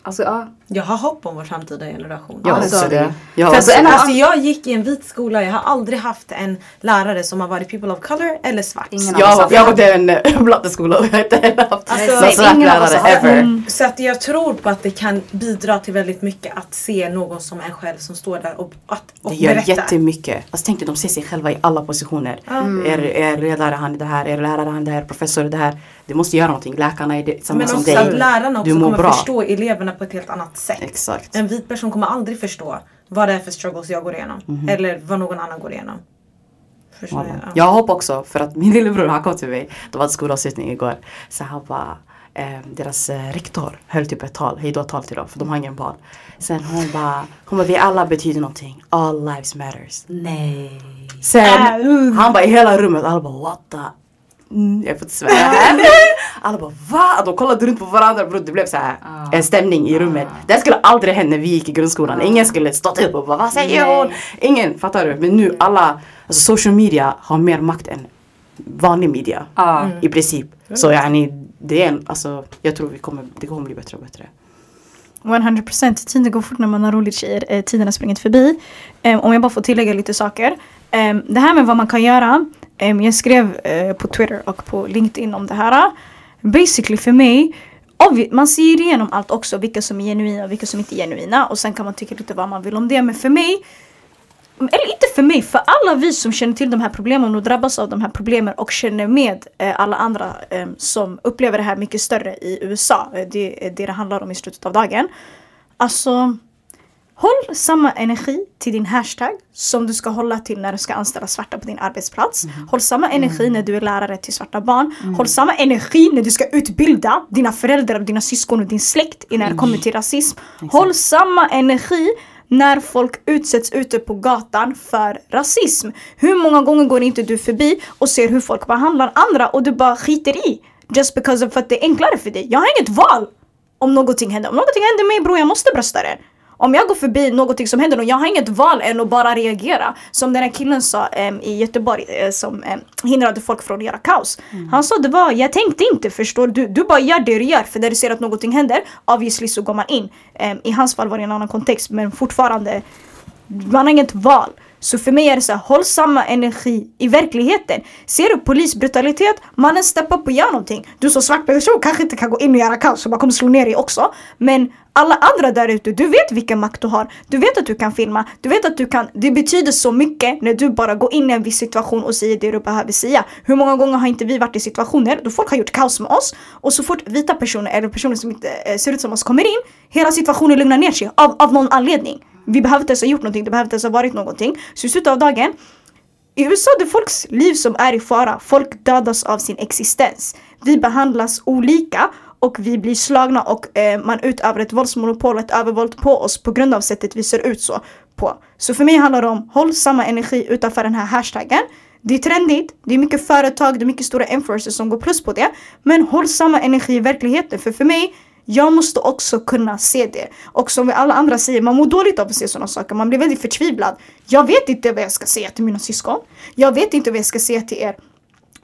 [SPEAKER 2] alltså ja,
[SPEAKER 3] Jag har hopp om vår framtida generation.
[SPEAKER 4] Jag har
[SPEAKER 2] Alltså,
[SPEAKER 4] också det. Jag har
[SPEAKER 3] För
[SPEAKER 4] också
[SPEAKER 3] alltså,
[SPEAKER 2] en
[SPEAKER 3] alltså, jag gick i en vit skola, jag har aldrig haft en lärare som har varit people of color eller svart.
[SPEAKER 2] Ingen
[SPEAKER 4] Jag,
[SPEAKER 2] Alltså,
[SPEAKER 4] jag gått i en blatteskola och jag har inte heller haft
[SPEAKER 3] Alltså,
[SPEAKER 4] någon svart lärare
[SPEAKER 2] har-
[SPEAKER 4] ever.
[SPEAKER 2] Mm.
[SPEAKER 3] Så att jag tror på att det kan bidra till väldigt mycket att se någon som en själv som står där och, att, och
[SPEAKER 4] Det gör
[SPEAKER 3] berättar.
[SPEAKER 4] jättemycket. Alltså tänk dig, de ser sig själva i alla positioner. Er, er ledare han är det här, er lärare han är det här, professor är det här. Det måste göra någonting. Läkarna är det, samma
[SPEAKER 3] Men
[SPEAKER 4] som
[SPEAKER 3] också
[SPEAKER 4] dig.
[SPEAKER 3] att lärarna också
[SPEAKER 4] du
[SPEAKER 3] kommer
[SPEAKER 4] bra.
[SPEAKER 3] förstå eleverna på ett helt annat sätt.
[SPEAKER 4] Exakt.
[SPEAKER 3] En vit person kommer aldrig förstå vad det är för struggles jag går igenom.
[SPEAKER 4] Mhm.
[SPEAKER 3] Eller vad någon annan går igenom. Förstår
[SPEAKER 4] Voilà.
[SPEAKER 3] jag?
[SPEAKER 4] Har hopp också för att min lillebror han kom till mig. Det var skolavslutning igår. Så han bara eh, deras eh, rektor höll typ ett tal, hejdå-tal till dem för de har ingen bal. Sen hon bara, hon bara vi alla betyder någonting. All lives matters.
[SPEAKER 2] nej.
[SPEAKER 4] Sen
[SPEAKER 3] Äh,
[SPEAKER 4] han bara i hela rummet, alla bara what the Mm, jag får inte svära här. Alla bara va? De kollade runt på varandra bror. Det blev så här
[SPEAKER 2] Ah.
[SPEAKER 4] en stämning i rummet. Det skulle aldrig hända när vi gick i grundskolan. Ingen skulle stått upp och bara vad säger
[SPEAKER 2] Nej.
[SPEAKER 4] hon? Ingen, fattar du? Men nu alla, alltså social media har mer makt än vanlig media.
[SPEAKER 2] Ja.
[SPEAKER 4] I princip. Så yani, det är en, alltså jag tror vi kommer, det kommer bli bättre och bättre.
[SPEAKER 1] 100% tiden går fort när man har roligt tjejer. Eh, tiden har sprungit förbi. Em, om jag bara får tillägga lite saker. Em, det här med vad man kan göra jag skrev eh, på Twitter och på LinkedIn om det här. Basically för mig. Man ser igenom allt också. Vilka som är genuina och vilka som inte är genuina. Och sen kan man tycka lite vad man vill om det. Men för mig eller inte för mig, för alla vi som känner till de här problemen och drabbas av de här problemen och känner med eh, alla andra som upplever det här mycket större i USA. Eh, det är det det handlar om i slutet av dagen. Alltså, håll samma energi till din hashtag som du ska hålla till när du ska anställa svarta på din arbetsplats. Håll samma energi när du är lärare till svarta barn. Håll samma energi när du ska utbilda dina föräldrar, dina syskon och din släkt när det kommer till rasism. Håll samma energi när folk utsätts ute på gatan för rasism. Hur många gånger går inte du förbi och ser hur folk behandlar andra och du bara skiter i? Just because of att det är enklare för dig. Jag har inget val om någonting händer. Om någonting händer mig bror, jag måste brösta det. Om jag går förbi någonting som händer och jag har inget val än att bara reagera. Som den här killen sa em, i Göteborg eh, som em, hindrade folk från att göra kaos. Han sa det var, jag tänkte inte förstår du. Du bara gör det du gör för när du ser att någonting händer, obviously så går man in. I hans fall var det en annan kontext men fortfarande, man har inget val. Så för mig är det så här, håll samma energi i verkligheten. Ser du polisbrutalitet, mannen steppar upp och gör någonting. Du som svart person kanske inte kan gå in och göra kaos, så man kommer slå ner dig också. Men alla andra där ute, du vet vilken makt du har. Du vet att du kan filma, du vet att du kan, det betyder så mycket när du bara går in i en viss situation och säger det du behöver säga. Hur många gånger har inte vi varit i situationer då folk har gjort kaos med oss och så fort vita personer eller personer som inte eh, ser ut som oss kommer in, hela situationen lugnar ner sig av, av någon anledning. Vi behöver inte ens ha gjort någonting, det behöver inte ens ha varit någonting. Så i slutet av dagen, i USA det är folks liv som är i fara. Folk dödas av sin existens. Vi behandlas olika och vi blir slagna och eh, man utövar ett våldsmonopol, ett övervåld på oss på grund av sättet vi ser ut så på. Så för mig handlar det om håll samma energi utanför den här hashtaggen. Det är trendigt, det är mycket företag, det är mycket stora influencers som går plus på det. Men håll samma energi i verkligheten. För för mig, jag måste också kunna se det. Och som alla andra säger, man mår dåligt av att se sådana saker. Man blir väldigt förtvivlad. Jag vet inte vad jag ska säga till mina syskon. Jag vet inte vad jag ska säga till er.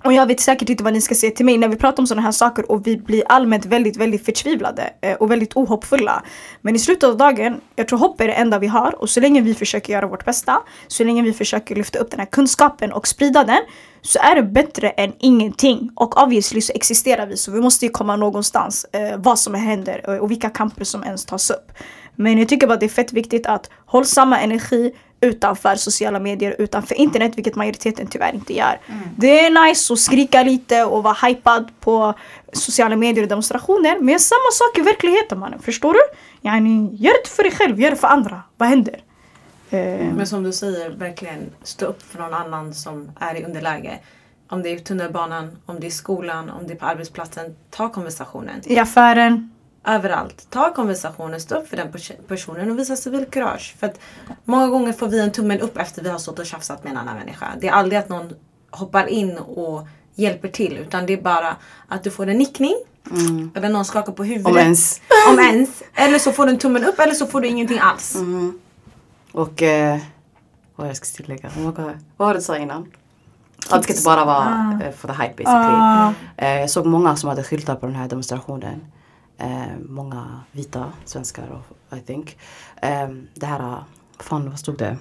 [SPEAKER 1] Och jag vet säkert inte vad ni ska säga till mig när vi pratar om sådana här saker och vi blir allmänt väldigt, väldigt förtvivlade eh, och väldigt ohoppfulla. Men i slutet av dagen, jag tror hopp är det enda vi har och så länge vi försöker göra vårt bästa, så länge vi försöker lyfta upp den här kunskapen och sprida den, så är det bättre än ingenting. Och obviously så existerar vi så vi måste ju komma någonstans eh, vad som än händer eh, och, vilka kamper som ens tas upp. Men jag tycker bara det är fett viktigt att hålla samma energi utanför sociala medier, utanför internet, vilket majoriteten tyvärr inte gör. Det är nice att skrika lite och vara hypad på sociala medier och demonstrationer, men samma sak i verkligheten mannen, förstår du? Yani, gör det för dig själv, gör det för andra. Vad händer? Eh,
[SPEAKER 3] Men som du säger, verkligen stå upp för någon annan som är i underläge. Om det är i tunnelbanan, om det är i skolan, om det är på arbetsplatsen. Ta konversationen.
[SPEAKER 1] I affären.
[SPEAKER 3] Överallt. Ta konversationen, stå upp för den pers- personen och visa civilkurage. För att många gånger får vi en tummen upp efter vi har stått och tjafsat med en annan människa. Det är aldrig att någon hoppar in och hjälper till utan det är bara att du får en nickning eller någon skakar på huvudet.
[SPEAKER 4] Om ens.
[SPEAKER 3] Om ens. Eller så får du en tummen upp eller så får du ingenting alls.
[SPEAKER 4] Och eh, vad jag ska tillägga. Oh. Vad var det du sa innan? Allt ska inte bara vara eh, för the hype basically.
[SPEAKER 1] Ah.
[SPEAKER 4] Eh, jag såg många som hade skyltar på den här demonstrationen. Eh, många vita svenskar I think. Eh, det här, eh, fan vad stod det?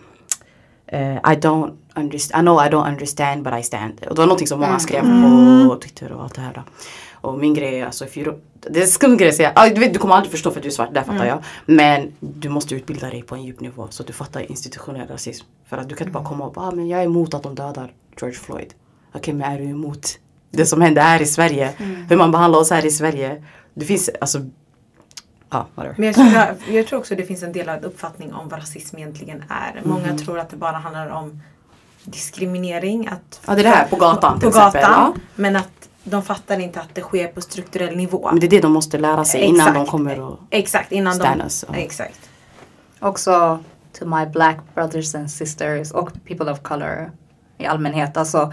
[SPEAKER 4] Eh, I don't understand, I know I don't understand but I stand. Och det var någonting som många skrev på Twitter och allt det här. Då. Och min grej är alltså, if you det är skum grej att säga, ah, du, vet, du kommer aldrig förstå för att du är svart, det fattar jag. Men du måste utbilda dig på en djup nivå så att du fattar institutionell rasism. För att du kan inte bara komma och ah, men jag är emot att de dödar George Floyd. Okej men är du emot det som händer här i Sverige? Hur man behandlar oss här i Sverige? Det finns alltså, ja.
[SPEAKER 3] Men jag tror, jag tror också det finns en delad uppfattning om vad rasism egentligen är. Många tror att det bara handlar om diskriminering. Att
[SPEAKER 4] Ja det är det här på gatan
[SPEAKER 3] på
[SPEAKER 4] till exempel.
[SPEAKER 3] gatan.
[SPEAKER 4] Ja.
[SPEAKER 3] Men att de fattar inte att det sker på strukturell nivå.
[SPEAKER 4] Men det är det de måste lära sig innan
[SPEAKER 3] Exakt.
[SPEAKER 4] de kommer och
[SPEAKER 3] Exakt, innan
[SPEAKER 4] stand
[SPEAKER 3] de... Exakt.
[SPEAKER 2] Också to my black brothers and sisters och people of color i allmänhet. Alltså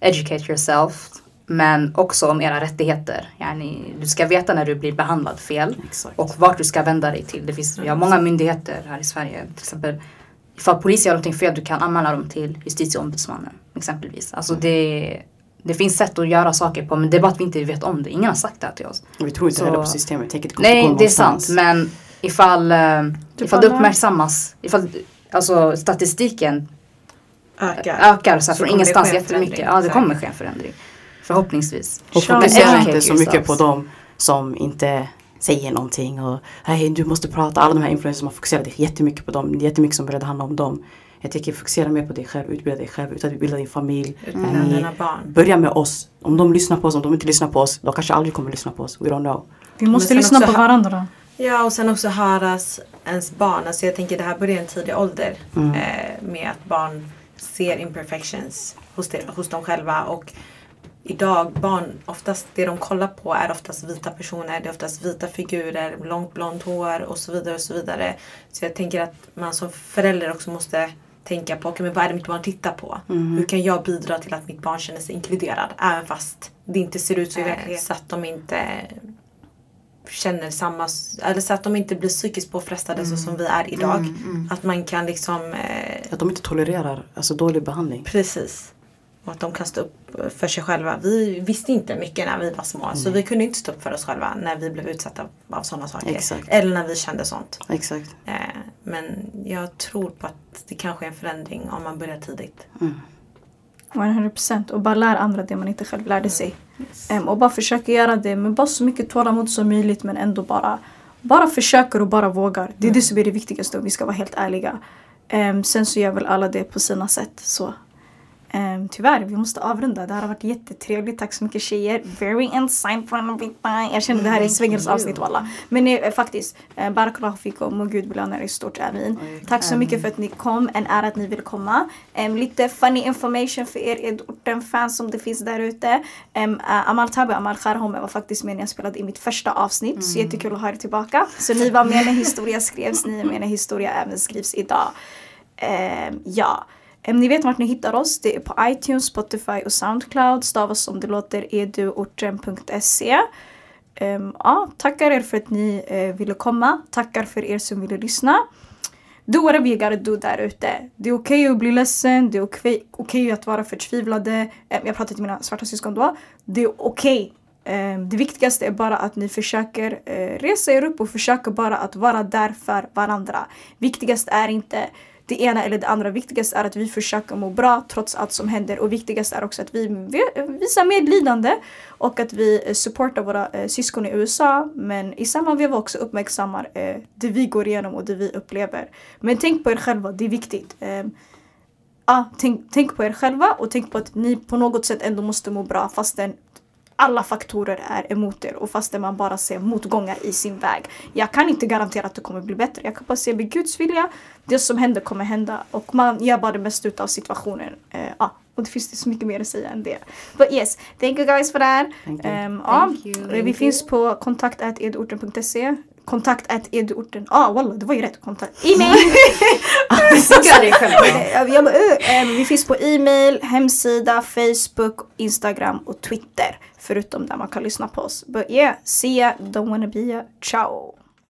[SPEAKER 2] educate yourself. Men också om era rättigheter. Yani, du ska veta när du blir behandlad fel.
[SPEAKER 4] Exakt.
[SPEAKER 2] Och vart du ska vända dig till. Det finns, vi har många myndigheter här i Sverige. Till exempel ifall polisen gör någonting fel du kan anmäla dem till justitieombudsmannen. Exempelvis. Alltså det, det finns sätt att göra saker på men det är bara att vi inte vet om det. Ingen har sagt det här till oss.
[SPEAKER 4] Och vi tror inte
[SPEAKER 2] Så-
[SPEAKER 4] heller på systemet. Tänk
[SPEAKER 2] Nej, det är sant. Men ifall, eh, ifall det uppmärksammas, ifall alltså, statistiken
[SPEAKER 3] Öka.
[SPEAKER 2] ökar så
[SPEAKER 3] Så
[SPEAKER 2] från ingenstans jättemycket. Ja, det kommer ske en förändring. Förhoppningsvis.
[SPEAKER 4] Och fokusera inte så mycket på dem som inte säger någonting och hej du måste prata. Alla de här influencers man fokuserar jättemycket på dem. Det är jättemycket som började handla om dem. Jag tycker fokusera mer på dig själv, utbilda dig själv, utbilda din familj.
[SPEAKER 3] Utbilda
[SPEAKER 4] Ni-
[SPEAKER 3] dina barn.
[SPEAKER 4] Börja med oss. Om de lyssnar på oss, om de inte lyssnar på oss, de kanske aldrig kommer lyssna på oss. We don't know.
[SPEAKER 1] Vi måste lyssna på varandra.
[SPEAKER 3] Ja och sen också höras ens barn. Alltså jag tänker det här börjar i en tidig ålder.
[SPEAKER 4] Mm.
[SPEAKER 3] Eh, med att barn ser imperfections hos, det, hos dem själva. Och idag barn, oftast det de kollar på är oftast vita personer. Det är oftast vita figurer, långt blont hår och så vidare och så vidare. Så jag tänker att man som förälder också måste tänka på, okay, men vad är det mitt barn tittar på?
[SPEAKER 4] Mm.
[SPEAKER 3] Hur kan jag bidra till att mitt barn känner sig inkluderad? Även fast det inte ser ut så i verkligheten. Så att de inte känner samma, eller så att de inte blir psykiskt påfrestade så som vi är idag. Att man kan liksom, eh,
[SPEAKER 4] Att de inte tolererar alltså, dålig behandling.
[SPEAKER 3] precis. Och att de kan stå upp för sig själva. Vi visste inte mycket när vi var små. Så vi kunde inte stå upp för oss själva när vi blev utsatta av sådana saker.
[SPEAKER 4] Exakt.
[SPEAKER 3] Eller när vi kände sånt.
[SPEAKER 4] Exakt.
[SPEAKER 3] Eh, men jag tror på att det kanske är en förändring om man börjar tidigt.
[SPEAKER 1] 100% och bara lär andra det man inte själv lärde sig. Em, och bara försöka göra det med bara så mycket tålamod som möjligt men ändå bara bara försöker och bara vågar. Det är det som är det viktigaste om vi ska vara helt ärliga. Em, sen så gör väl alla det på sina sätt. Så um, tyvärr, vi måste avrunda. Det här har varit jättetrevligt. Tack så mycket tjejer. Very insightful. Jag känner det här är svängens avsnitt walla. Men eh, faktiskt, eh, Barakallahu fikum och Gud belönar er stort Amin. Tack så mycket för att ni kom. En ära att ni vill komma. Em, lite funny information för er Edorten-fans som det finns där ute. Um, Amal Tabe och Amal Kharhome var faktiskt med när jag spelade i mitt första avsnitt. Så jättekul att ha er tillbaka. Så ni var med när historia skrevs. Ni är med när historia även skrivs idag. Em, ja. Ni vet vart ni hittar oss. Det är på iTunes, Spotify och Soundcloud. Stavas som det låter eduorten.se. Um, ja, tackar er för att ni uh, ville komma. Tackar för er som ville lyssna. Do whatever you gotta do där ute. Det är okej att bli ledsen, det är okej okej att vara förtvivlade. Um, Jag pratar till mina svarta syskon då. Det är okej. Um, Det viktigaste är bara att ni försöker uh, resa er upp och försöker bara att vara där för varandra. Viktigast är inte det ena eller det andra. Viktigast är att vi försöker må bra trots allt som händer. Och viktigast är också att vi visar medlidande och att vi eh, supportar våra eh, syskon i USA. Men i samma veva också uppmärksammar eh, det vi går igenom och det vi upplever. Men tänk på er själva, det är viktigt. Eh, ah, tänk, tänk på er själva och tänk på att ni på något sätt ändå måste må bra fastän alla faktorer är emot er och fastän man bara ser motgångar i sin väg. Jag kan inte garantera att det kommer bli bättre. Jag kan bara säga med Guds vilja, det som händer kommer hända och man gör bara det bästa utav situationen. Eh, ja, och det finns inte så mycket mer att säga än det. But yes, thank you guys for that.
[SPEAKER 4] Thank you.
[SPEAKER 1] Um, ja, vi finns på kontakt.edorten.se Kontakt eduorten. Ah walla, det var ju rätt. Kontakt. E-mail!
[SPEAKER 2] Såga dig själv.
[SPEAKER 1] Jag- bara, uh, um, vi finns på e-mail, hemsida, Facebook, Instagram och Twitter. Förutom där man kan lyssna på oss. But yeah, see ya, don't wanna be ya. Ciao!